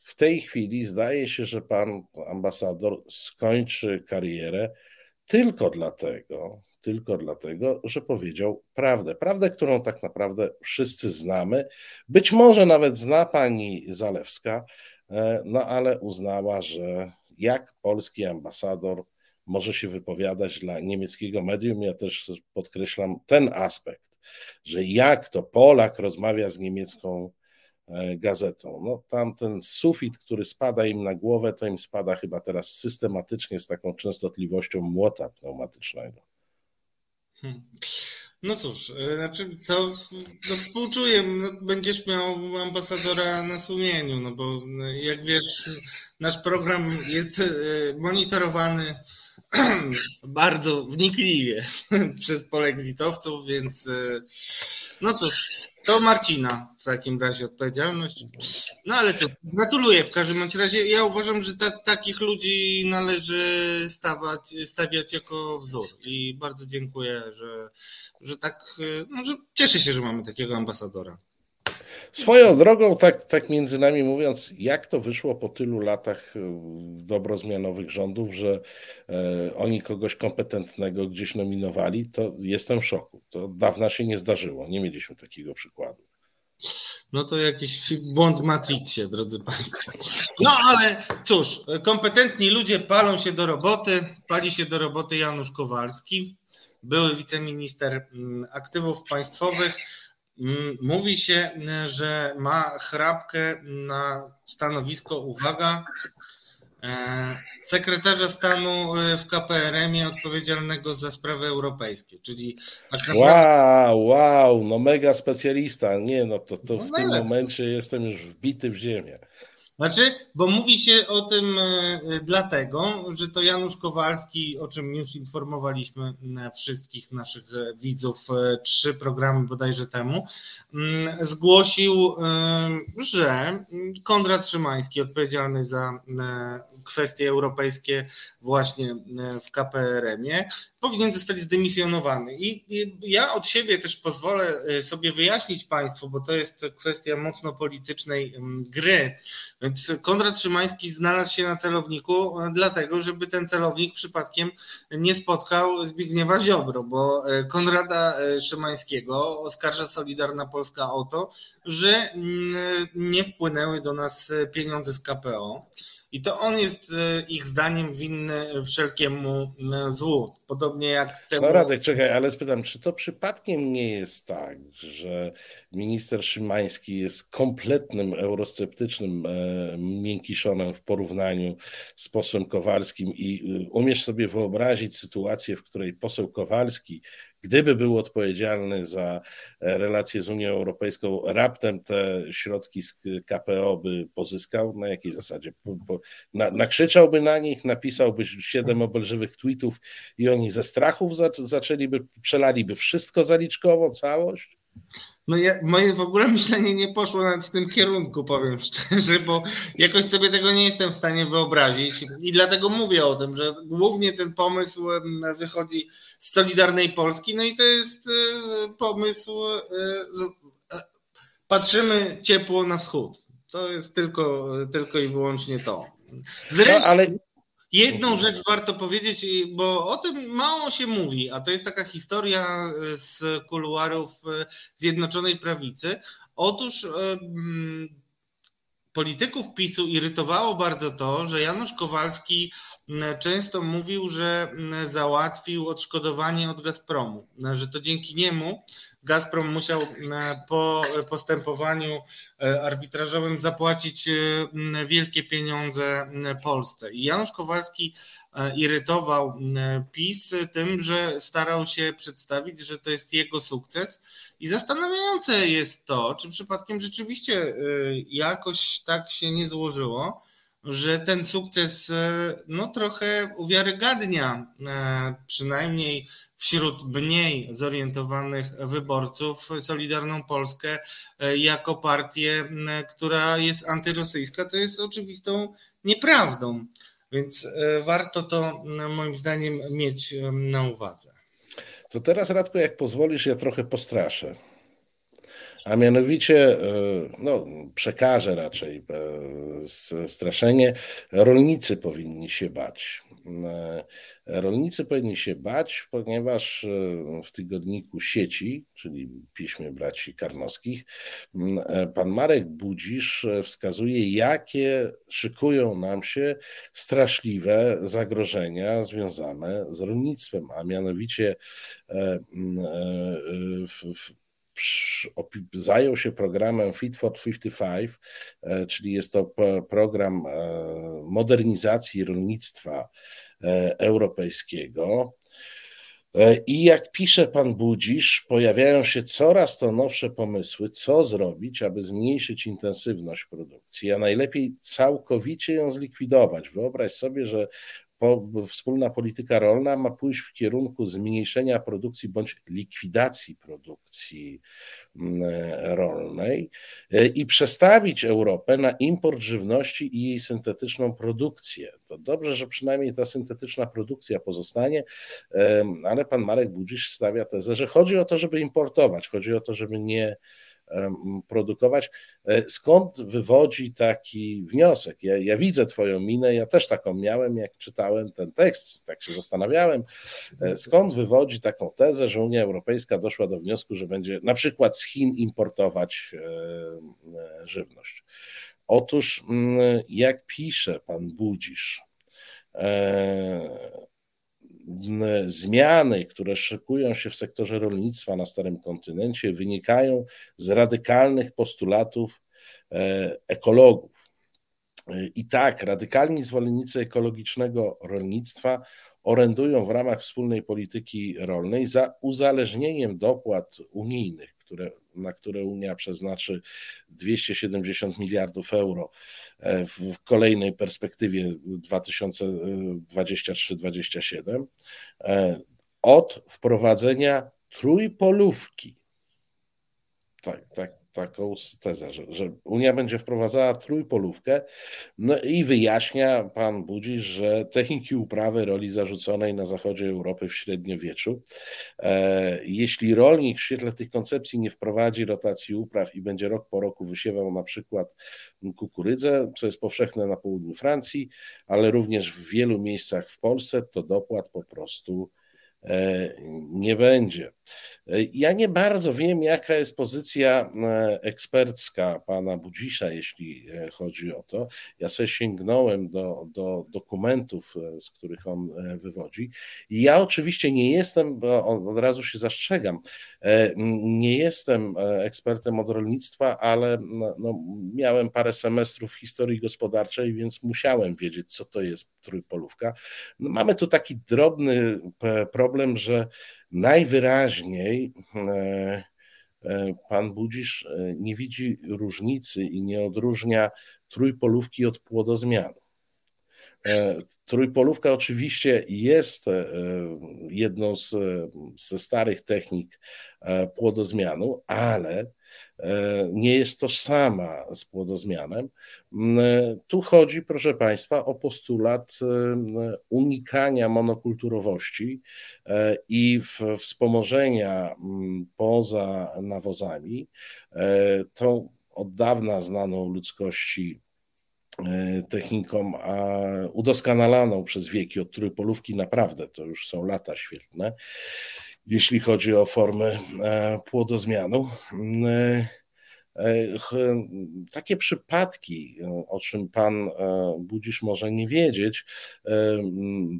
w tej chwili zdaje się, że pan ambasador skończy karierę tylko dlatego, tylko dlatego, że powiedział prawdę. Prawdę, którą tak naprawdę wszyscy znamy. Być może nawet zna pani Zalewska, e, no ale uznała, że jak polski ambasador może się wypowiadać dla niemieckiego medium. Ja też podkreślam ten aspekt, że jak to Polak rozmawia z niemiecką e, gazetą. No tam ten sufit, który spada im na głowę, to im spada chyba teraz systematycznie z taką częstotliwością młota pneumatycznego. Hmm. No cóż, e, znaczy to no współczuję, no będziesz miał ambasadora na sumieniu, no bo no, jak wiesz, nasz program jest e, monitorowany [CLEARS THROAT] bardzo wnikliwie [CLEARS THROAT] przez polexitowców, więc e, no cóż, to Marcina w takim razie odpowiedzialność. No ale co, gratuluję w każdym bądź razie. Ja uważam, że ta, takich ludzi należy stawać, stawiać jako wzór i bardzo dziękuję, że, że tak, no, że cieszę się, że mamy takiego ambasadora. Swoją drogą, tak, tak między nami mówiąc, jak to wyszło po tylu latach e, dobrozmianowych rządów, że e, oni kogoś kompetentnego gdzieś nominowali, to jestem w szoku. To dawna się nie zdarzyło. Nie mieliśmy takiego przykładu. No to jakiś błąd w Matrixie, drodzy Państwo. No ale cóż, kompetentni ludzie palą się do roboty. Pali się do roboty Janusz Kowalski, były wiceminister mm, aktywów państwowych. Mm, mówi się, że ma chrapkę na stanowisko, uwaga, e, sekretarza stanu e, w KPRM-ie odpowiedzialnego za sprawy europejskie, czyli tak. Wow, wow, no mega specjalista. Nie, no to, to no w tym momencie jestem już wbity w ziemię. Znaczy, bo mówi się o tym e, dlatego, że to Janusz Kowalski, o czym już informowaliśmy wszystkich naszych e, widzów trzy programy bodajże temu, zgłosił, że Konrad Szymański, odpowiedzialny za kwestie europejskie właśnie e, w KPRM-ie, powinien zostać zdymisjonowany. I, ja od siebie też pozwolę e, sobie wyjaśnić Państwu, bo to jest kwestia mocno politycznej gry. Więc Konrad Szymański znalazł się na celowniku, e, dlatego, żeby ten celownik przypadkiem nie spotkał Zbigniewa Ziobro, bo Konrada Szymańskiego oskarża Solidarna Polska o to, że nie wpłynęły do nas pieniądze z KPO. I to on jest e, ich zdaniem winny wszelkiemu e, złu. Podobnie jak temu. No Radek, czekaj, ale spytam, czy to przypadkiem nie jest tak, że minister Szymański jest kompletnym eurosceptycznym e, miękiszonem w porównaniu z posłem Kowalskim i umiesz sobie wyobrazić sytuację, w której poseł Kowalski gdyby był odpowiedzialny za e, relacje z Unią Europejską, raptem te środki z KPO by pozyskał? Na jakiej zasadzie? Na, nakrzyczałby na nich, napisałby siedem obelżywych tweetów i oni ze strachów zaczęliby, przelaliby wszystko zaliczkowo, całość? No ja, moje w ogóle myślenie nie poszło nawet w tym kierunku, powiem szczerze, bo jakoś sobie tego nie jestem w stanie wyobrazić i dlatego mówię o tym, że głównie ten pomysł wychodzi z Solidarnej Polski, no i to jest e, pomysł, e, e, patrzymy ciepło na wschód. To jest tylko, tylko i wyłącznie to. Zresztą, no, ale Jedną rzecz warto powiedzieć, bo o tym mało się mówi, a to jest taka historia z kuluarów Zjednoczonej Prawicy. Otóż polityków PiSu irytowało bardzo to, że Janusz Kowalski często mówił, że załatwił odszkodowanie od Gazpromu, że to dzięki niemu Gazprom musiał po postępowaniu e, arbitrażowym zapłacić e, wielkie pieniądze Polsce. I Janusz Kowalski e, irytował PiS tym, że starał się przedstawić, że to jest jego sukces. I zastanawiające jest to, czy przypadkiem rzeczywiście jakoś tak się nie złożyło, że ten sukces no, trochę uwiarygadnia przynajmniej wśród mniej zorientowanych wyborców Solidarną Polskę e, jako partię, która jest antyrosyjska, co jest oczywistą nieprawdą. Więc e, warto to moim zdaniem mieć na uwadze. To teraz, Radko, jak pozwolisz, ja trochę postraszę. A mianowicie, e, no, przekażę raczej straszenie, rolnicy powinni się bać. E, rolnicy powinni się bać, ponieważ e, w tygodniku sieci, czyli piśmie braci Karnowskich, e, pan Marek Budzisz wskazuje, jakie szykują nam się straszliwe zagrożenia związane z rolnictwem, a mianowicie w, w zajął się programem Fit for 55, czyli jest to program e, modernizacji rolnictwa e, europejskiego. E, I jak pisze pan Budzisz, pojawiają się coraz to nowsze pomysły, co zrobić, aby zmniejszyć intensywność produkcji, a najlepiej całkowicie ją zlikwidować. Wyobraź sobie, że wspólna polityka rolna ma pójść w kierunku zmniejszenia produkcji bądź likwidacji produkcji mm, rolnej e, i przestawić Europę na import żywności i jej syntetyczną produkcję. To dobrze, że przynajmniej ta syntetyczna produkcja pozostanie, ale pan Marek Budzisz stawia tezę, że chodzi o to, żeby importować, chodzi o to, żeby nie produkować. E, skąd wywodzi taki wniosek? Ja, ja, widzę Twoją minę, ja też taką miałem, jak czytałem ten tekst, tak się zastanawiałem. E, skąd wywodzi taką tezę, że Unia Europejska doszła do wniosku, że będzie na przykład z Chin importować żywność? Otóż, mm, jak pisze pan Budzisz, zmiany, które szykują się w sektorze rolnictwa na Starym Kontynencie, wynikają z radykalnych postulatów e, ekologów. I tak, radykalni zwolennicy ekologicznego rolnictwa orędują w ramach wspólnej polityki rolnej za uzależnieniem dopłat unijnych, które, na które Unia przeznaczy 270 miliardów euro e, w kolejnej perspektywie 2023-2027, e, od wprowadzenia trójpolówki. Tak, tak, taką tezę, że, że Unia będzie wprowadzała trójpolówkę no i wyjaśnia pan Budzisz, że techniki uprawy roli zarzuconej na zachodzie Europy w średniowieczu. E, jeśli rolnik w świetle tych koncepcji nie wprowadzi rotacji upraw i będzie rok po roku wysiewał na przykład kukurydzę, co jest powszechne na południu Francji, ale również w wielu miejscach w Polsce, to dopłat po prostu E, nie będzie. E, ja nie bardzo wiem, jaka jest pozycja e, ekspercka pana Budzisza, jeśli chodzi o to. Ja sobie sięgnąłem do, do dokumentów, z których on wywodzi. Ja oczywiście nie jestem, od razu się zastrzegam, nie jestem ekspertem od rolnictwa, ale no, miałem parę semestrów historii gospodarczej, więc musiałem wiedzieć, co to jest trójpolówka. No, mamy tu taki drobny problem, że najwyraźniej e, e, pan Budzisz e, nie widzi różnicy i nie odróżnia trójpolówki od płodozmianu. Trójpolówka oczywiście jest jedną z, ze starych technik płodozmianu, ale nie jest tożsama z płodozmianem. E, tu chodzi, proszę Państwa, o postulat e, unikania monokulturowości i wspomożenia poza nawozami tą od dawna znaną ludzkości techniką, a udoskonalaną przez wieki od trójpolówki naprawdę, to już są lata świetne jeśli chodzi o formy e, płodozmianu. E, e, takie przypadki, o czym pan Budzisz może nie wiedzieć,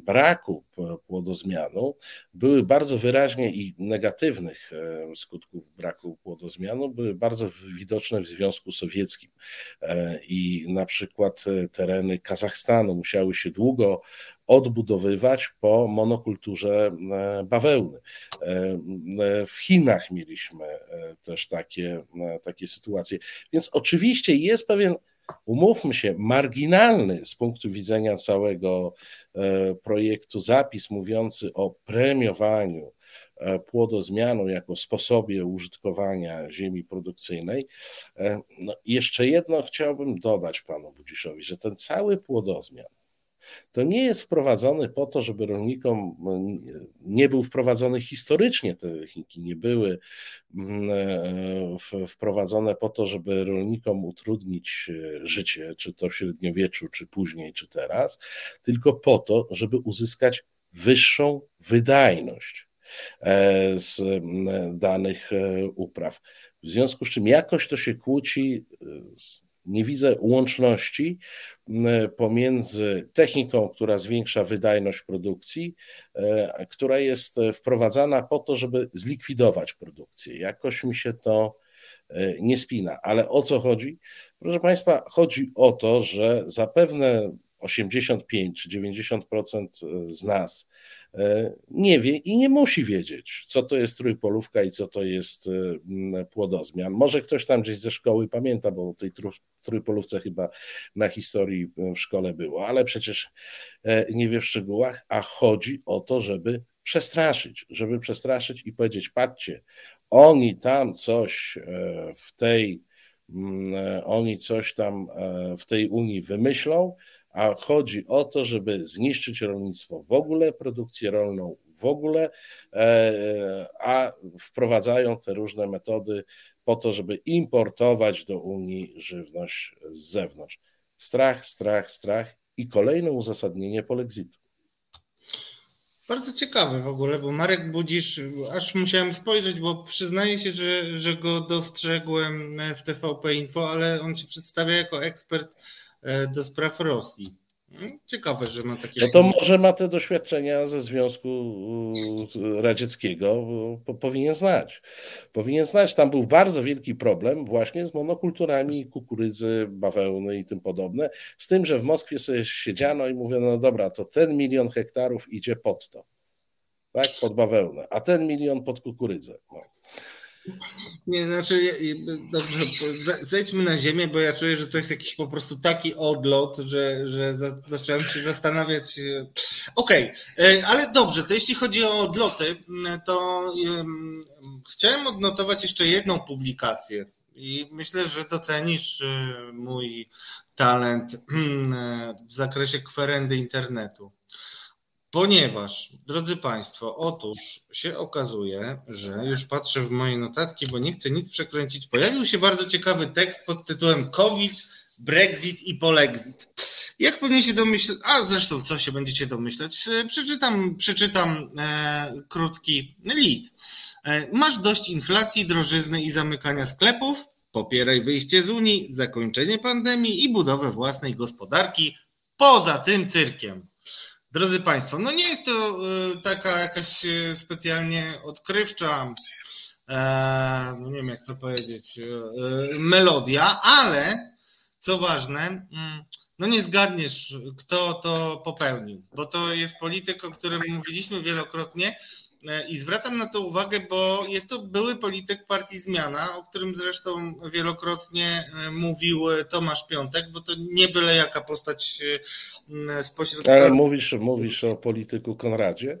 braku płodozmianu były bardzo wyraźnie i negatywnych skutków braku płodozmianu były bardzo widoczne w Związku Sowieckim. I na przykład tereny Kazachstanu musiały się długo odbudowywać po monokulturze e, bawełny. E, e, w Chinach mieliśmy też takie, takie sytuacje. Więc oczywiście jest pewien umówmy się, marginalny z punktu widzenia całego projektu zapis mówiący o premiowaniu płodozmianu jako sposobie użytkowania ziemi produkcyjnej. No, jeszcze jedno chciałbym dodać panu Budziszowi, że ten cały płodozmian to nie jest wprowadzony po to, żeby rolnikom nie był wprowadzony historycznie, te techniki nie były mm, e, wprowadzone po to, żeby rolnikom utrudnić e, życie, czy to w średniowieczu, czy później, czy teraz, tylko po to, żeby uzyskać wyższą wydajność e, z danych upraw. W związku z czym jakoś to się kłóci z nie widzę łączności pomiędzy techniką, która zwiększa wydajność produkcji, e, która jest wprowadzana po to, żeby zlikwidować produkcję. Jakoś mi się to e, nie spina. Ale o co chodzi? Proszę Państwa, chodzi o to, że zapewne 85 czy 90% z nas e, nie wie i nie musi wiedzieć, co to jest trójpolówka i co to jest e, płodozmian. Może ktoś tam gdzieś ze szkoły pamięta, bo o tej trójpolówce chyba na historii w szkole było, ale przecież e, nie wie w szczegółach, a chodzi o to, żeby przestraszyć, żeby przestraszyć i powiedzieć, patrzcie, oni tam coś w tej oni coś tam w tej Unii wymyślą, a chodzi o to, żeby zniszczyć rolnictwo w ogóle, produkcję rolną w ogóle, e, a wprowadzają te różne metody po to, żeby importować do Unii żywność z zewnątrz. Strach, strach, strach i kolejne uzasadnienie polexitu. Bardzo ciekawe w ogóle, bo Marek Budzisz, aż musiałem spojrzeć, bo przyznaję się, że, że go dostrzegłem w TVP Info, ale on się przedstawia jako ekspert do spraw Rosji. Hmm, ciekawe, że ma takie. No to może ma te doświadczenia ze Związku Radzieckiego, powinien znać. Powinien znać. Tam był bardzo wielki problem właśnie z monokulturami kukurydzy, bawełny i tym podobne. Z tym, że w Moskwie sobie siedziano i mówiono, no dobra, to ten milion hektarów idzie pod to. Tak, pod bawełnę, a ten milion pod kukurydzę. No. Nie, znaczy, dobrze, zejdźmy na ziemię, bo ja czuję, że to jest jakiś po prostu taki odlot, że, że za, zacząłem się zastanawiać. E, okej, okay, e, ale dobrze, to jeśli chodzi o odloty, to um, chciałem odnotować jeszcze jedną publikację i myślę, że docenisz e, mój talent w zakresie kwerendy internetu. Ponieważ, drodzy Państwo, otóż się okazuje, że już patrzę w moje notatki, bo nie chcę nic przekręcić. Pojawił się bardzo ciekawy tekst pod tytułem COVID, Brexit i polexit. Jak pewnie się domyśleć, a zresztą co się będziecie domyślać, przeczytam, przeczytam e, krótki lead. E, masz dość inflacji, drożyzny i zamykania sklepów? Popieraj wyjście z Unii, zakończenie pandemii i budowę własnej gospodarki poza tym cyrkiem. Drodzy Państwo, no nie jest to y, taka jakaś y, specjalnie odkrywcza, e, no nie wiem jak to powiedzieć, y, melodia, ale co ważne, mm, no nie zgadniesz, kto to popełnił, bo to jest polityk, o którym mówiliśmy wielokrotnie e, i zwracam na to uwagę, bo jest to były polityk partii Zmiana, o którym zresztą wielokrotnie e, mówił Tomasz Piątek, bo to nie byle jaka postać spośród. Ale mówisz, mówisz o polityku Konradzie?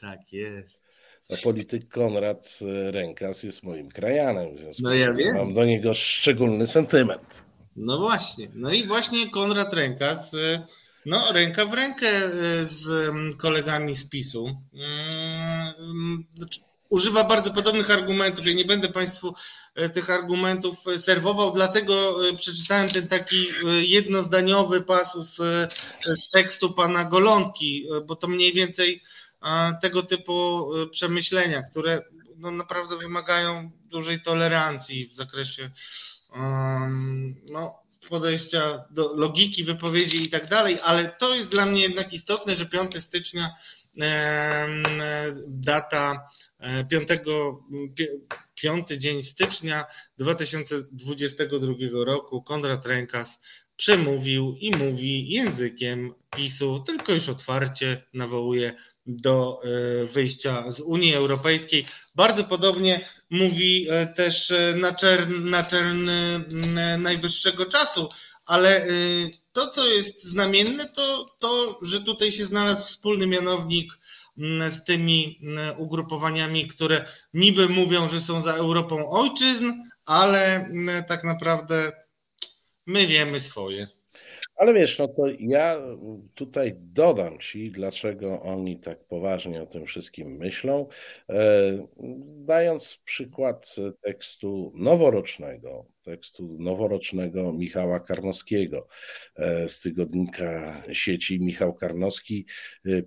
Tak jest. A polityk Konrad e, Rękas jest moim krajanem, w związku no ja wiem. mam do niego szczególny sentyment. No właśnie. No i właśnie Konrad Rękas, e, no ręka w rękę e, z mm, kolegami z PiSu. Mm, znaczy, używa bardzo podobnych argumentów. Ja nie będę Państwu E, tych argumentów serwował, dlatego e, przeczytałem ten taki e, jednozdaniowy pasus z tekstu pana Golonki, bo to mniej więcej tego typu przemyślenia, które no naprawdę wymagają dużej tolerancji w zakresie no, podejścia do logiki wypowiedzi i tak dalej, ale to jest dla mnie jednak istotne, że 5 stycznia data 5, piąty dzień stycznia 2022 roku Konrad Rękas przemówił i mówi językiem PiSu, tylko już otwarcie nawołuje do e, wyjścia z Unii Europejskiej. Bardzo podobnie mówi e, też e, naczelny najwyższego czasu, ale to, co jest znamienne, to to, że tutaj się znalazł wspólny mianownik z tymi mm, ugrupowaniami, które niby mówią, że są za Europą ojczyzn, ale mm, tak naprawdę my wiemy swoje. Ale wiesz, no to ja tutaj dodam ci, dlaczego oni tak poważnie o tym wszystkim myślą, e, dając przykład tekstu noworocznego, tekstu noworocznego Michała Karnowskiego e, z tygodnika sieci. Michał Karnowski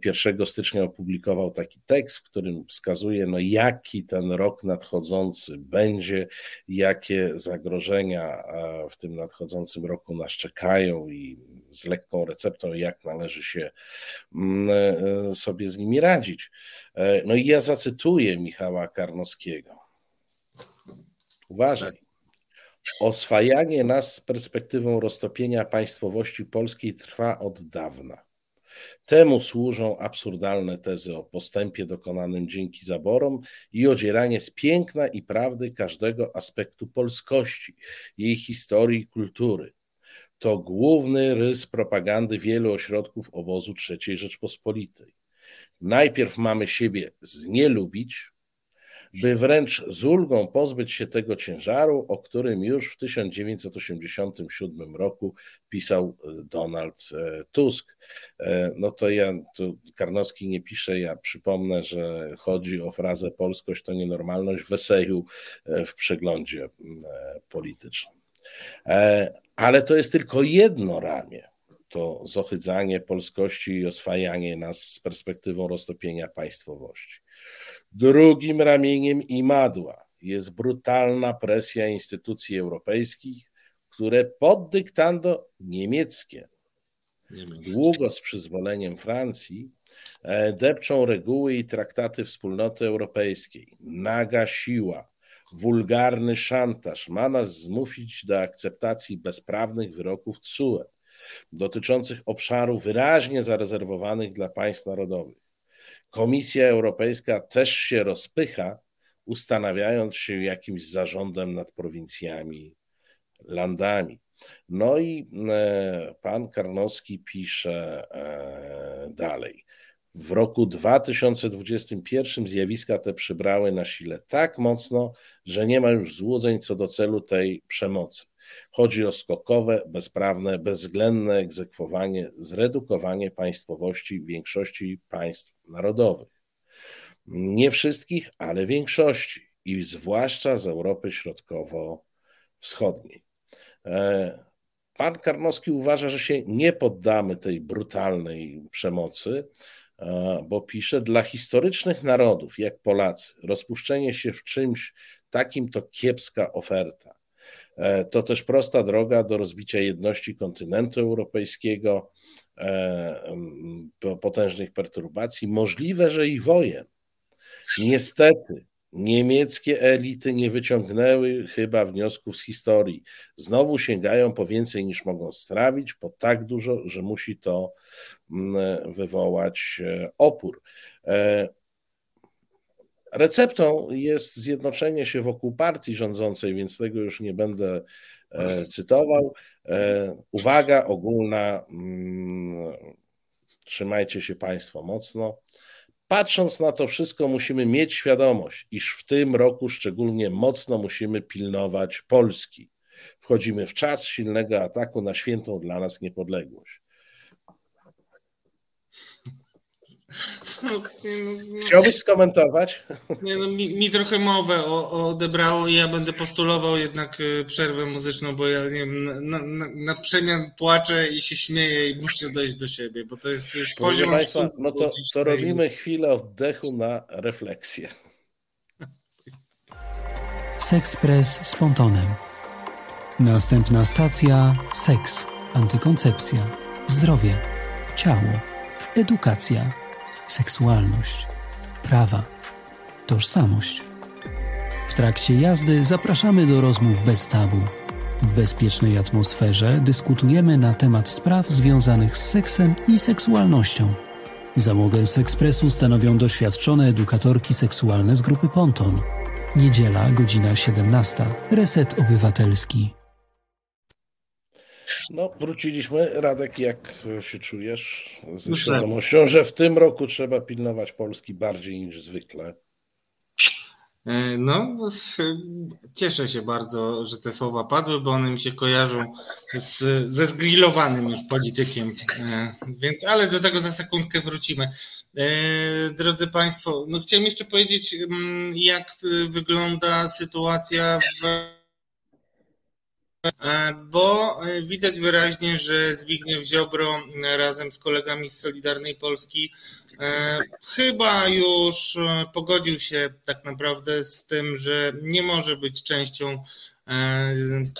1 e, stycznia opublikował taki tekst, w którym wskazuje, no jaki ten rok nadchodzący będzie, jakie zagrożenia w tym nadchodzącym roku nas czekają i z lekką receptą, jak należy się mm, e, sobie z nimi radzić. No i ja zacytuję Michała Karnowskiego. Uważaj. Oswajanie nas z perspektywą roztopienia państwowości polskiej trwa od dawna. Temu służą absurdalne tezy o postępie dokonanym dzięki zaborom i odzieranie z piękna i prawdy każdego aspektu polskości, jej historii i kultury. To główny rys propagandy wielu ośrodków obozu III Rzeczpospolitej. Najpierw mamy siebie znielubić, by wręcz z ulgą pozbyć się tego ciężaru, o którym już w 1987 roku pisał Donald Tusk. No to ja, to Karnowski nie pisze, ja przypomnę, że chodzi o frazę polskość to nienormalność w eseju w przeglądzie politycznym. Ale to jest tylko jedno ramię to zohydzanie polskości i oswajanie nas z perspektywą roztopienia państwowości. Drugim ramieniem imadła jest brutalna presja instytucji europejskich, które pod dyktando niemieckie, długo z przyzwoleniem Francji, e, depczą reguły i traktaty wspólnoty europejskiej. Naga siła, wulgarny szantaż ma nas zmusić do akceptacji bezprawnych wyroków TSUE dotyczących obszarów wyraźnie zarezerwowanych dla państw narodowych. Komisja Europejska też się rozpycha, ustanawiając się jakimś zarządem nad prowincjami, landami. No i e, pan Karnowski pisze e, dalej. W roku 2021 zjawiska te przybrały na sile tak mocno, że nie ma już złudzeń co do celu tej przemocy. Chodzi o skokowe, bezprawne, bezwzględne egzekwowanie, zredukowanie państwowości większości państw narodowych. Nie wszystkich, ale większości i zwłaszcza z Europy Środkowo-Wschodniej. E, pan Karnowski uważa, że się nie poddamy tej brutalnej przemocy, e, bo pisze, dla historycznych narodów jak Polacy, rozpuszczenie się w czymś takim to kiepska oferta. E, to też prosta droga do rozbicia jedności kontynentu europejskiego, e, potężnych perturbacji, możliwe, że i wojen. Niestety, niemieckie elity nie wyciągnęły chyba wniosków z historii. Znowu sięgają po więcej niż mogą strawić, po tak dużo, że musi to wywołać e, opór. Receptą jest zjednoczenie się wokół partii rządzącej, więc tego już nie będę e, cytował. E, uwaga ogólna, mm, trzymajcie się Państwo mocno. Patrząc na to wszystko, musimy mieć świadomość, iż w tym roku szczególnie mocno musimy pilnować Polski. Wchodzimy w czas silnego ataku na świętą dla nas niepodległość. No, no, Chciałbyś skomentować? Nie, no, mi, mi trochę mowę o, o odebrało i ja będę postulował jednak y, przerwę muzyczną, bo ja nie wiem, na, na, na, przemian płaczę i się śmieję i muszę dojść do siebie, bo to jest już Proszę poziom... Państwa, no to, to robimy chwilę oddechu na refleksję. Sexpress z pontonem. Następna stacja seks, antykoncepcja, zdrowie, ciało, edukacja seksualność, prawa, tożsamość. W trakcie jazdy zapraszamy do rozmów bez tabu. W bezpiecznej atmosferze dyskutujemy na temat spraw związanych z seksem i seksualnością. Załogę z ekspresu stanowią doświadczone edukatorki seksualne z grupy Ponton. Niedziela, godzina 17. Reset Obywatelski. No, wróciliśmy. Radek, jak się czujesz ze świadomością, że w tym roku trzeba pilnować Polski bardziej niż zwykle? E, no, cieszę się bardzo, że te słowa padły, bo one mi się kojarzą z, ze zgrillowanym już politykiem. E, więc, ale do tego za sekundkę wrócimy. E, drodzy Państwo, no chciałem jeszcze powiedzieć, mm, jak wygląda sytuacja w bo e, widać wyraźnie, że Zbigniew Ziobro e, razem z kolegami z Solidarnej Polski chyba już pogodził się tak naprawdę z tym, że nie może być częścią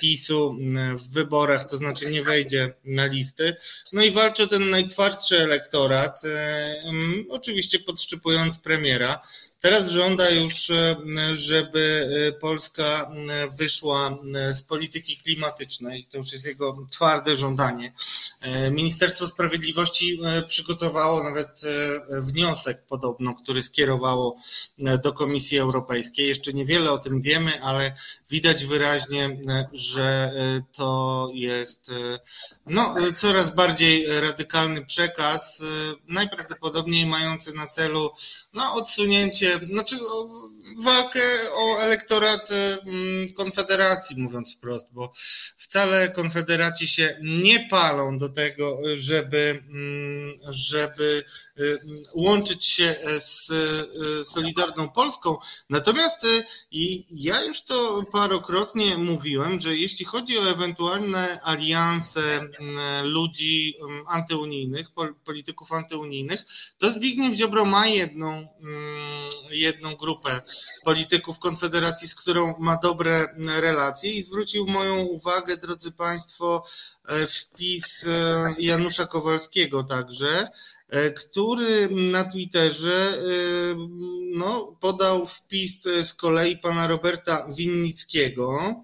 PiSu w wyborach, to znaczy nie wejdzie na listy. No i walczy ten najtwardszy elektorat, oczywiście podszczypując premiera. Teraz żąda już, e, żeby e, Polska e, wyszła z polityki klimatycznej. To już jest jego twarde żądanie. Ministerstwo Sprawiedliwości przygotowało nawet wniosek podobno, który skierowało do Komisji Europejskiej. Jeszcze niewiele o tym wiemy, ale widać wyraźnie, że to jest no, coraz bardziej radykalny przekaz, najprawdopodobniej mający na celu no, odsunięcie znaczy walkę o elektorat Konfederacji, mówiąc wprost, bo wcale Konfederaci się nie palą do tego, żeby, żeby Y, łączyć się z y, Solidarną Polską. Natomiast y, i ja już to parokrotnie mówiłem, że jeśli chodzi o ewentualne alianse ludzi antyunijnych, polityków antyunijnych, to Zbigniew Ziobro ma jedną, jedną grupę polityków Konfederacji, z którą ma dobre relacje i zwrócił moją uwagę, drodzy Państwo, wpis Janusza Kowalskiego także, E, który na Twitterze e, no, podał wpis z kolei pana Roberta Winnickiego,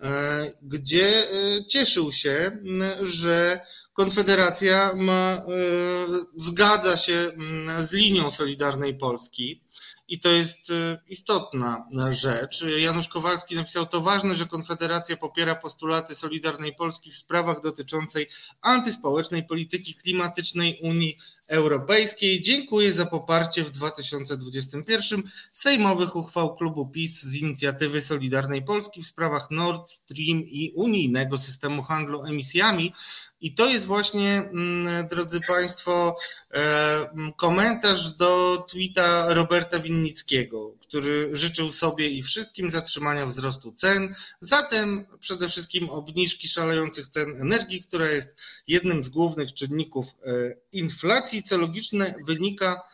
e, gdzie cieszył się, że Konfederacja ma, zgadza się z linią Solidarnej Polski. I to jest istotna rzecz. Janusz Kowalski napisał: To ważne, że Konfederacja popiera postulaty Solidarnej Polski w sprawach dotyczącej antyspołecznej polityki klimatycznej Unii Europejskiej. Dziękuję za poparcie w 2021 sejmowych uchwał klubu PiS z inicjatywy Solidarnej Polski w sprawach Nord Stream i unijnego systemu handlu emisjami. I to jest właśnie, mm, drodzy Państwo, e, mm, komentarz do tweeta Roberta Winnickiego, który życzył sobie i wszystkim zatrzymania wzrostu cen, zatem przede wszystkim obniżki szalejących cen energii, która jest jednym z głównych czynników e, inflacji, co logiczne wynika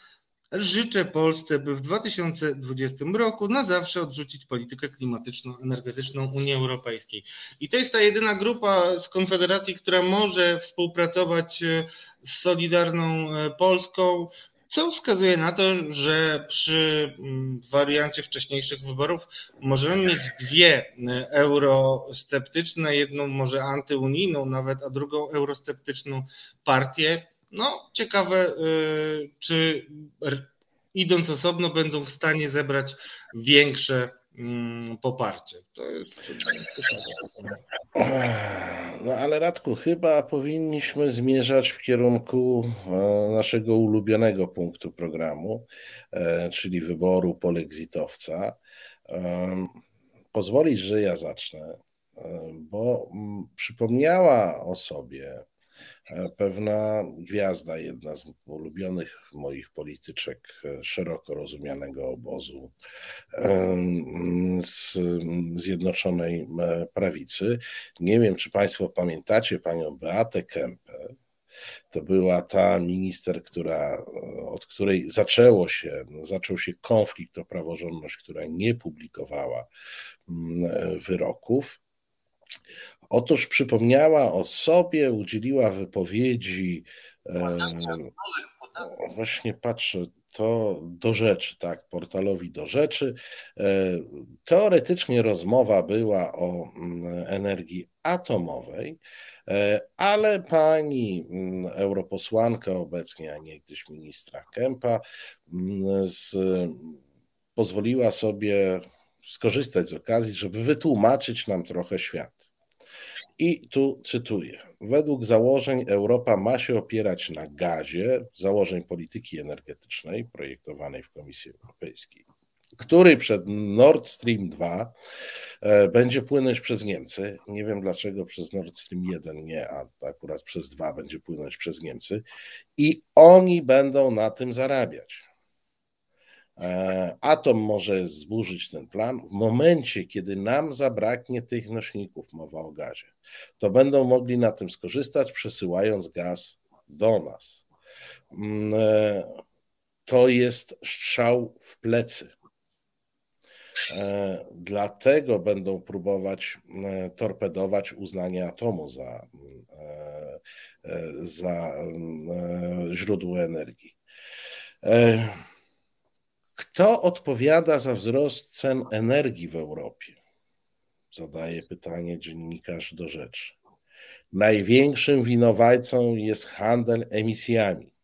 Życzę Polsce, by w 2020 roku na zawsze odrzucić politykę klimatyczno-energetyczną Unii Europejskiej. I to jest ta jedyna grupa z Konfederacji, która może współpracować e, z Solidarną e, Polską, co wskazuje na to, że przy mm, wariancie wcześniejszych wyborów możemy mieć dwie e, eurosceptyczne, jedną może antyunijną nawet, a drugą eurosceptyczną partię, no, ciekawe, y, czy idąc osobno będą w stanie zebrać większe mm, poparcie. To jest. No ale Radku, chyba powinniśmy zmierzać w kierunku e, naszego ulubionego punktu programu, e, czyli wyboru polexitowca. E, pozwolić, że ja zacznę, bo mm, przypomniała o sobie pewna gwiazda, jedna z ulubionych moich polityczek e, szeroko rozumianego obozu z Zjednoczonej e, Prawicy. Nie wiem, czy Państwo pamiętacie panią Beatę Kempę. To była ta minister, która, od której zaczęło się, zaczął się konflikt o praworządność, która nie publikowała wyroków. Otóż przypomniała o sobie, udzieliła wypowiedzi. E, właśnie patrzę, to do rzeczy, tak, portalowi do rzeczy. E, teoretycznie rozmowa była o mm, energii atomowej, e, ale pani mm, europosłanka obecnie, a niegdyś ministra Kępa, mm, z, pozwoliła sobie skorzystać z okazji, żeby wytłumaczyć nam trochę świat. I tu cytuję. Według założeń Europa ma się opierać na gazie, założeń polityki energetycznej projektowanej w Komisji Europejskiej, który przed Nord Stream 2 e, będzie płynąć przez Niemcy. Nie wiem dlaczego przez Nord Stream 1 nie, a akurat przez 2 będzie płynąć przez Niemcy. I oni będą na tym zarabiać. E, atom może zburzyć ten plan w momencie, kiedy nam zabraknie tych nośników, mowa o gazie. To będą mogli na tym skorzystać, przesyłając gaz do nas. Mm, e, to jest strzał w plecy. E, dlatego będą próbować torpedować uznanie atomu za, za źródło energii. Kto odpowiada za wzrost cen energii w Europie? Zadaje pytanie dziennikarz do rzeczy. Największym winowajcą jest handel emisjami.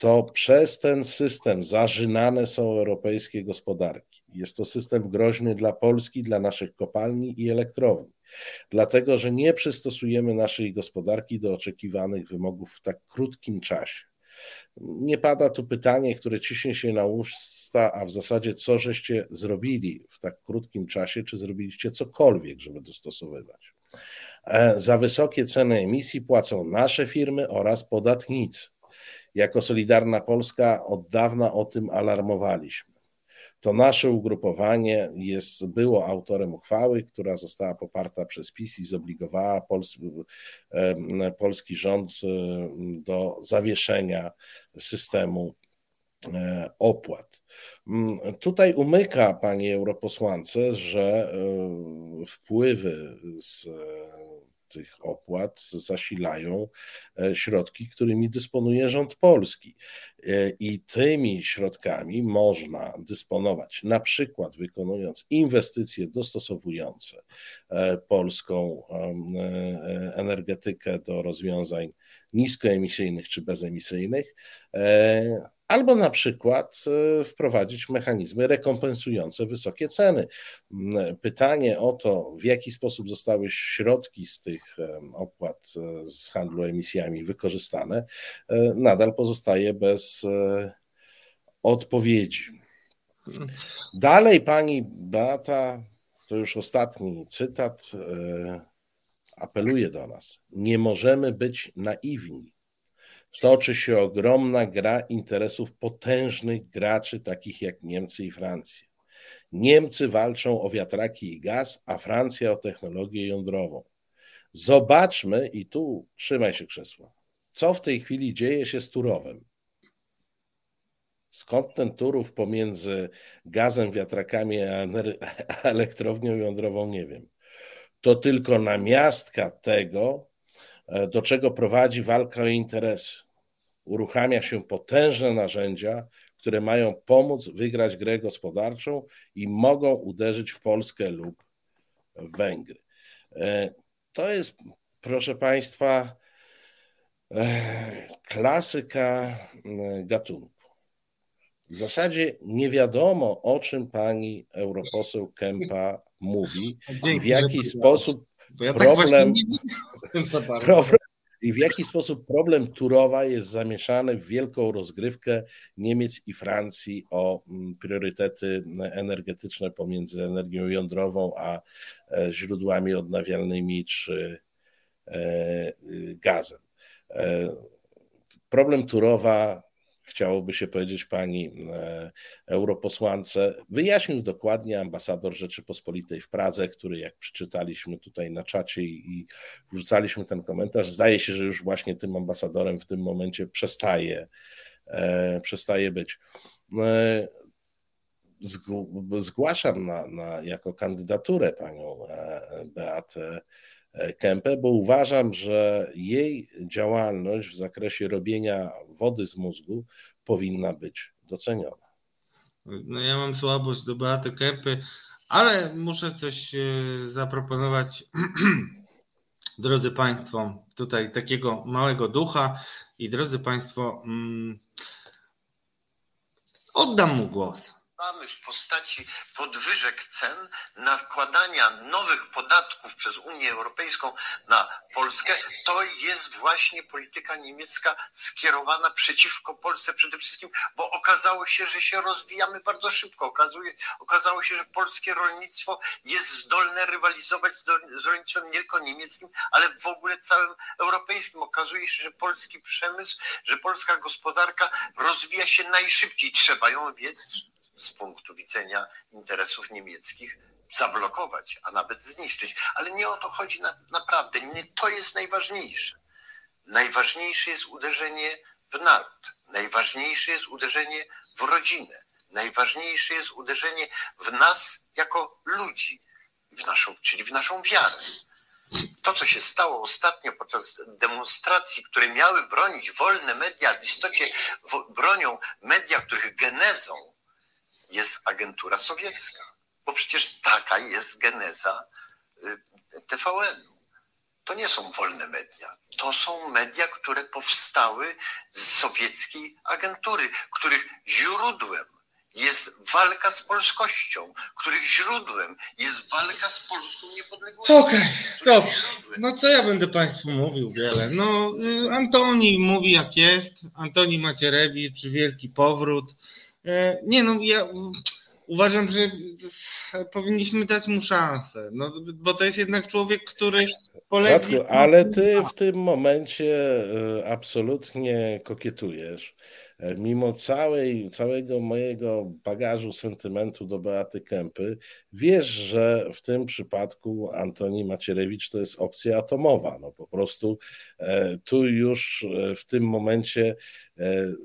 To przez ten system zażynane są europejskie gospodarki. Jest to system groźny dla Polski, dla naszych kopalni i elektrowni, dlatego że nie przystosujemy naszej gospodarki do oczekiwanych wymogów w tak krótkim czasie. Nie pada tu pytanie, które ciśnie się na usta a w zasadzie co żeście zrobili w tak krótkim czasie, czy zrobiliście cokolwiek, żeby dostosowywać. E, za wysokie ceny emisji płacą nasze firmy oraz podatnicy. Jako Solidarna Polska od dawna o tym alarmowaliśmy. To nasze ugrupowanie jest, było autorem uchwały, która została poparta przez PiS i zobligowała polski, polski rząd do zawieszenia systemu e, opłat. Mm, tutaj umyka pani europosłance, że wpływy z tych opłat zasilają e, środki, którymi dysponuje rząd polski. E, I tymi środkami można dysponować, na przykład wykonując inwestycje dostosowujące e, polską energetykę do rozwiązań niskoemisyjnych czy bezemisyjnych, albo na przykład e, wprowadzić mechanizmy rekompensujące wysokie ceny. Mm, pytanie o to, w jaki sposób zostały środki z tych opłat e, z handlu emisjami wykorzystane, e, nadal pozostaje bez odpowiedzi. Dalej pani Beata, to już ostatni cytat, apeluje do nas. Nie możemy być naiwni toczy się ogromna gra interesów potężnych graczy, takich jak Niemcy i Francja. Niemcy walczą o wiatraki i gaz, a Francja o technologię jądrową. Zobaczmy, i tu trzymaj się krzesła, co w tej chwili dzieje się z Turowem. Skąd ten Turów pomiędzy gazem, wiatrakami a [LAUGHS] elektrownią jądrową, nie wiem. To tylko namiastka tego, e, do czego prowadzi walka o interesy uruchamia się potężne narzędzia, które mają pomóc wygrać grę gospodarczą i mogą uderzyć w Polskę lub Węgry. E, to jest, proszę Państwa, e, klasyka e, gatunku. W zasadzie nie wiadomo, o czym pani europoseł Kempa mówi i w jaki sposób ja problem, tak problem, i w jaki sposób problem Turowa jest zamieszany w wielką rozgrywkę Niemiec i Francji o mm, priorytety energetyczne pomiędzy energią jądrową a e, źródłami odnawialnymi czy e, gazem. E, problem Turowa chciałoby się powiedzieć pani e, europosłance, wyjaśnił dokładnie ambasador Rzeczypospolitej w Pradze, który jak przeczytaliśmy tutaj na czacie i wrzucaliśmy ten komentarz, zdaje się, że już właśnie tym ambasadorem w tym momencie przestaje, e, przestaje być. E, zgłaszam na, na, jako kandydaturę panią Beatę Kempę, bo uważam, że jej działalność w zakresie robienia wody z mózgu powinna być doceniona. No ja mam słabość do Beaty Kempy, ale muszę coś e, zaproponować. [CLEARS THROAT] Drodzy Państwo, tutaj takiego małego ducha i drodzy Państwo, mm, oddam mu głos mamy w postaci podwyżek cen, nakładania nowych podatków przez Unię Europejską na Polskę, to jest właśnie polityka niemiecka skierowana przeciwko Polsce przede wszystkim, bo okazało się, że się rozwijamy bardzo szybko. Okazuje, okazało się, że polskie rolnictwo jest zdolne rywalizować z, z rolnictwem nie tylko niemieckim, ale w ogóle całym europejskim. Okazuje się, że polski przemysł, że polska gospodarka rozwija się najszybciej. Trzeba ją wiedzieć z punktu widzenia interesów niemieckich zablokować, a nawet zniszczyć. Ale nie o to chodzi na, naprawdę. Nie to jest najważniejsze. Najważniejsze jest uderzenie w naród. Najważniejsze jest uderzenie w rodzinę. Najważniejsze jest uderzenie w nas jako ludzi, w naszą, czyli w naszą wiarę. To, co się stało ostatnio podczas demonstracji, które miały bronić wolne media, w istocie bronią media, których genezą jest agentura sowiecka, bo przecież taka jest geneza y, TVN-u. To nie są wolne media. To są media, które powstały z sowieckiej agentury, których źródłem jest walka z polskością, których źródłem jest walka z polską niepodległością. Okej, okay, dobrze. No co ja będę Państwu mówił wiele? No y, Antoni mówi jak jest, Antoni Macierewicz, wielki powrót. Nie no, ja uważam, że powinniśmy dać mu szansę, no, bo to jest jednak człowiek, który poległ... Ale ty w tym momencie absolutnie kokietujesz. E, mimo całej, całego mojego bagażu sentymentu do Beaty Kępy, wiesz, że w tym przypadku Antoni Macierewicz to jest opcja atomowa. No po prostu e, tu już e, w tym momencie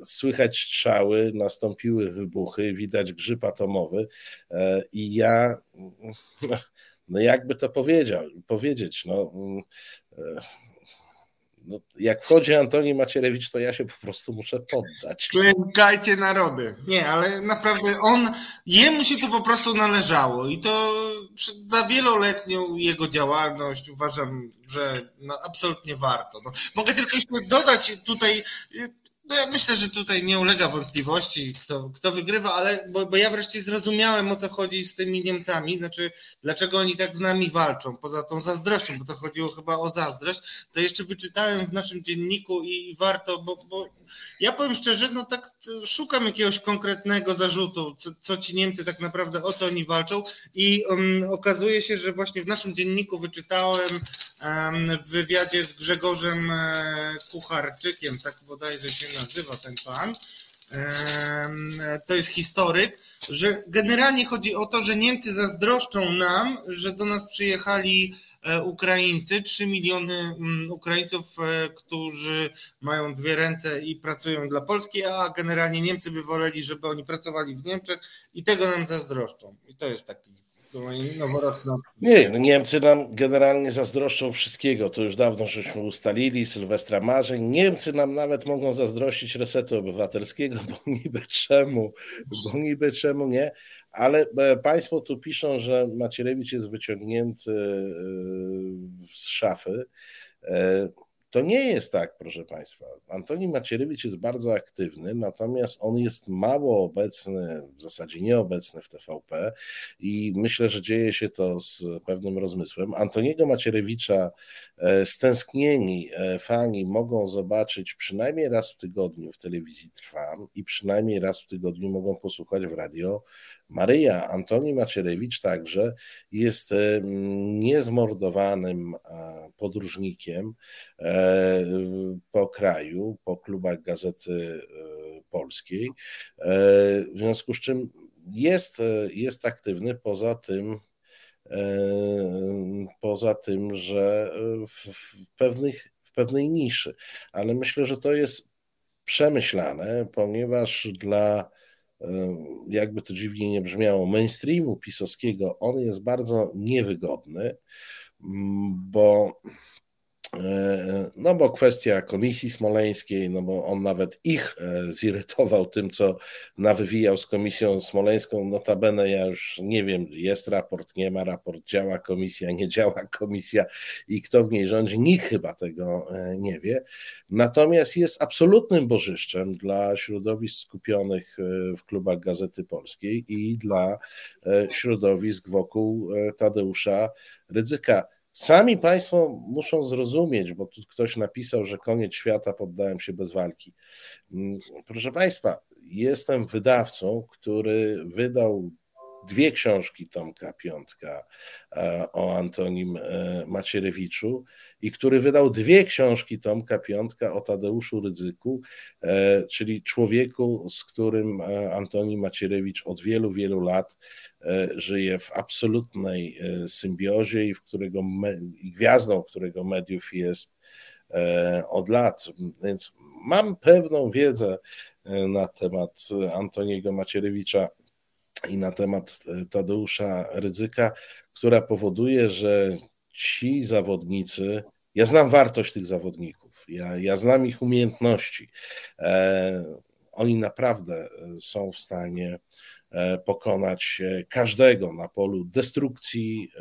słychać strzały, nastąpiły wybuchy, widać grzyb atomowy i ja, [LAUGHS] no jakby to powiedział, powiedzieć, no no, jak wchodzi Antoni Macierewicz, to ja się po prostu muszę poddać. Klękajcie narody. Nie, ale naprawdę on, jemu się to po prostu należało i to za wieloletnią jego działalność uważam, że no, absolutnie warto. No, mogę tylko jeszcze dodać tutaj no ja myślę, że tutaj nie ulega wątpliwości, kto, kto wygrywa, ale bo, bo, ja wreszcie zrozumiałem o co chodzi z tymi Niemcami, znaczy dlaczego oni tak z nami walczą, poza tą zazdrością, bo to chodziło chyba o zazdrość, to jeszcze wyczytałem w naszym dzienniku i warto, bo, bo ja powiem szczerze, no tak szukam jakiegoś konkretnego zarzutu, co, co ci Niemcy tak naprawdę, o co oni walczą i um, okazuje się, że właśnie w naszym dzienniku wyczytałem um, w wywiadzie z Grzegorzem e, Kucharczykiem, tak bodajże się nazywa ten pan, to jest historyk, że generalnie chodzi o to, że Niemcy zazdroszczą nam, że do nas przyjechali E, Ukraińcy, 3 miliony mm, Ukraińców, e, którzy mają dwie ręce i pracują dla Polski, a generalnie Niemcy by woleli, żeby oni pracowali w Niemczech i tego nam zazdroszczą. I to jest taki Nie, no Niemcy nam generalnie zazdroszczą wszystkiego. To już dawno żeśmy ustalili, Sylwestra Marzeń. Niemcy nam nawet mogą zazdrościć resetu obywatelskiego, bo [LAUGHS] niby czemu, bo niby czemu nie. Ale e, Państwo tu piszą, że Macierewicz jest wyciągnięty e, z szafy. To nie jest tak, proszę Państwa. Antoni Macierewicz jest bardzo aktywny, natomiast on jest mało obecny, w zasadzie nieobecny w TVP i myślę, że dzieje się to z pewnym rozmysłem. Antoniego Macierewicza stęsknieni fani mogą zobaczyć przynajmniej raz w tygodniu w telewizji Trwam i przynajmniej raz w tygodniu mogą posłuchać w radio. Maryja Antoni Macierewicz także jest e, niezmordowanym e, podróżnikiem e, po kraju, po klubach Gazety Polskiej, w związku z czym jest, jest aktywny. Poza tym, poza tym, że w, w, pewnych, w pewnej niszy. Ale myślę, że to jest przemyślane, ponieważ dla jakby to dziwnie nie brzmiało, mainstreamu pisowskiego, on jest bardzo niewygodny, bo E, no bo kwestia Komisji Smoleńskiej, no bo on nawet ich e, zirytował tym, co nawywijał z Komisją Smoleńską. Notabene ja już nie wiem, jest raport, nie ma raport, działa komisja, nie działa [LAUGHS] komisja i kto w niej rządzi, nikt chyba tego e, nie wie. Natomiast jest absolutnym bożyszczem dla środowisk skupionych w klubach Gazety Polskiej i dla środowisk wokół Tadeusza Rydzyka. Sami Państwo muszą zrozumieć, bo tu ktoś napisał, że koniec świata poddałem się bez walki. Mm, proszę Państwa, jestem wydawcą, który wydał dwie książki Tomka Piątka e, o Antonim e, Macierewiczu i który wydał dwie książki Tomka Piątka o Tadeuszu Rydzyku, e, czyli człowieku, z którym Antoni Macierewicz od wielu, wielu lat żyje w absolutnej symbiozie i w którego i gwiazdą którego mediów jest od lat. Więc mam pewną wiedzę na temat Antoniego Macierewicza i na temat e, Tadeusza Rydzyka, która powoduje, że ci zawodnicy, ja znam wartość tych zawodników, ja, ja znam ich umiejętności. E, oni naprawdę e, są w stanie pokonać każdego na polu destrukcji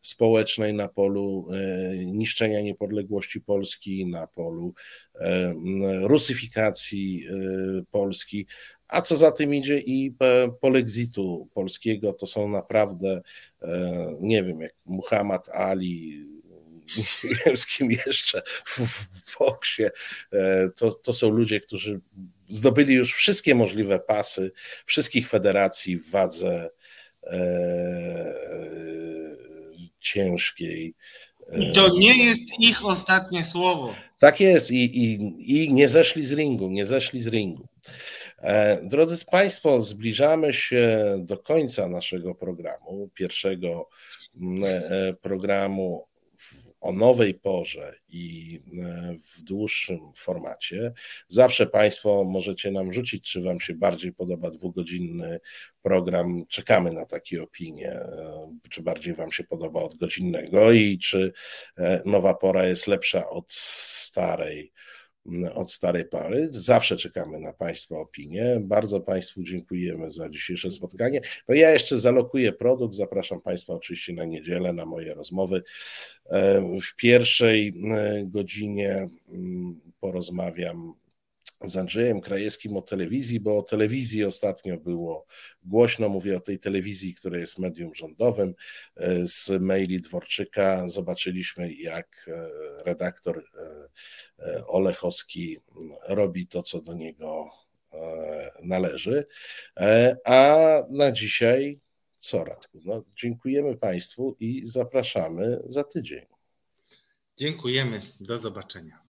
społecznej, na polu niszczenia niepodległości Polski, na polu rusyfikacji Polski. A co za tym idzie i polexitu polskiego, to są naprawdę, e, nie wiem, jak Muhammad Ali, nie wiem z kim jeszcze w, w boksie. To, to są ludzie, którzy zdobyli już wszystkie możliwe pasy wszystkich federacji w wadze ciężkiej. I to nie jest ich ostatnie słowo. Tak jest i, i, i nie zeszli z ringu, nie zeszli z ringu. E, drodzy Państwo, zbliżamy się do końca naszego programu, pierwszego e, programu o nowej porze i e, w dłuższym formacie. Zawsze Państwo możecie nam rzucić, czy Wam się bardziej podoba dwugodzinny program. Czekamy na takie opinie, czy bardziej Wam się podoba od godzinnego i czy nowa pora jest lepsza od starej od starej pary. Zawsze czekamy na Państwa opinie. Bardzo Państwu dziękujemy za dzisiejsze spotkanie. No ja jeszcze zalokuję produkt. Zapraszam Państwa oczywiście na niedzielę na moje rozmowy. E, w pierwszej e, godzinie mm, porozmawiam z Andrzejem Krajewskim o telewizji, bo o telewizji ostatnio było głośno. Mówię o tej telewizji, która jest medium rządowym. E, z maili Dworczyka zobaczyliśmy, jak e, redaktor e, Olechowski robi to, co do niego należy. A na dzisiaj co, Radku? No, dziękujemy Państwu i zapraszamy za tydzień. Dziękujemy. Do zobaczenia.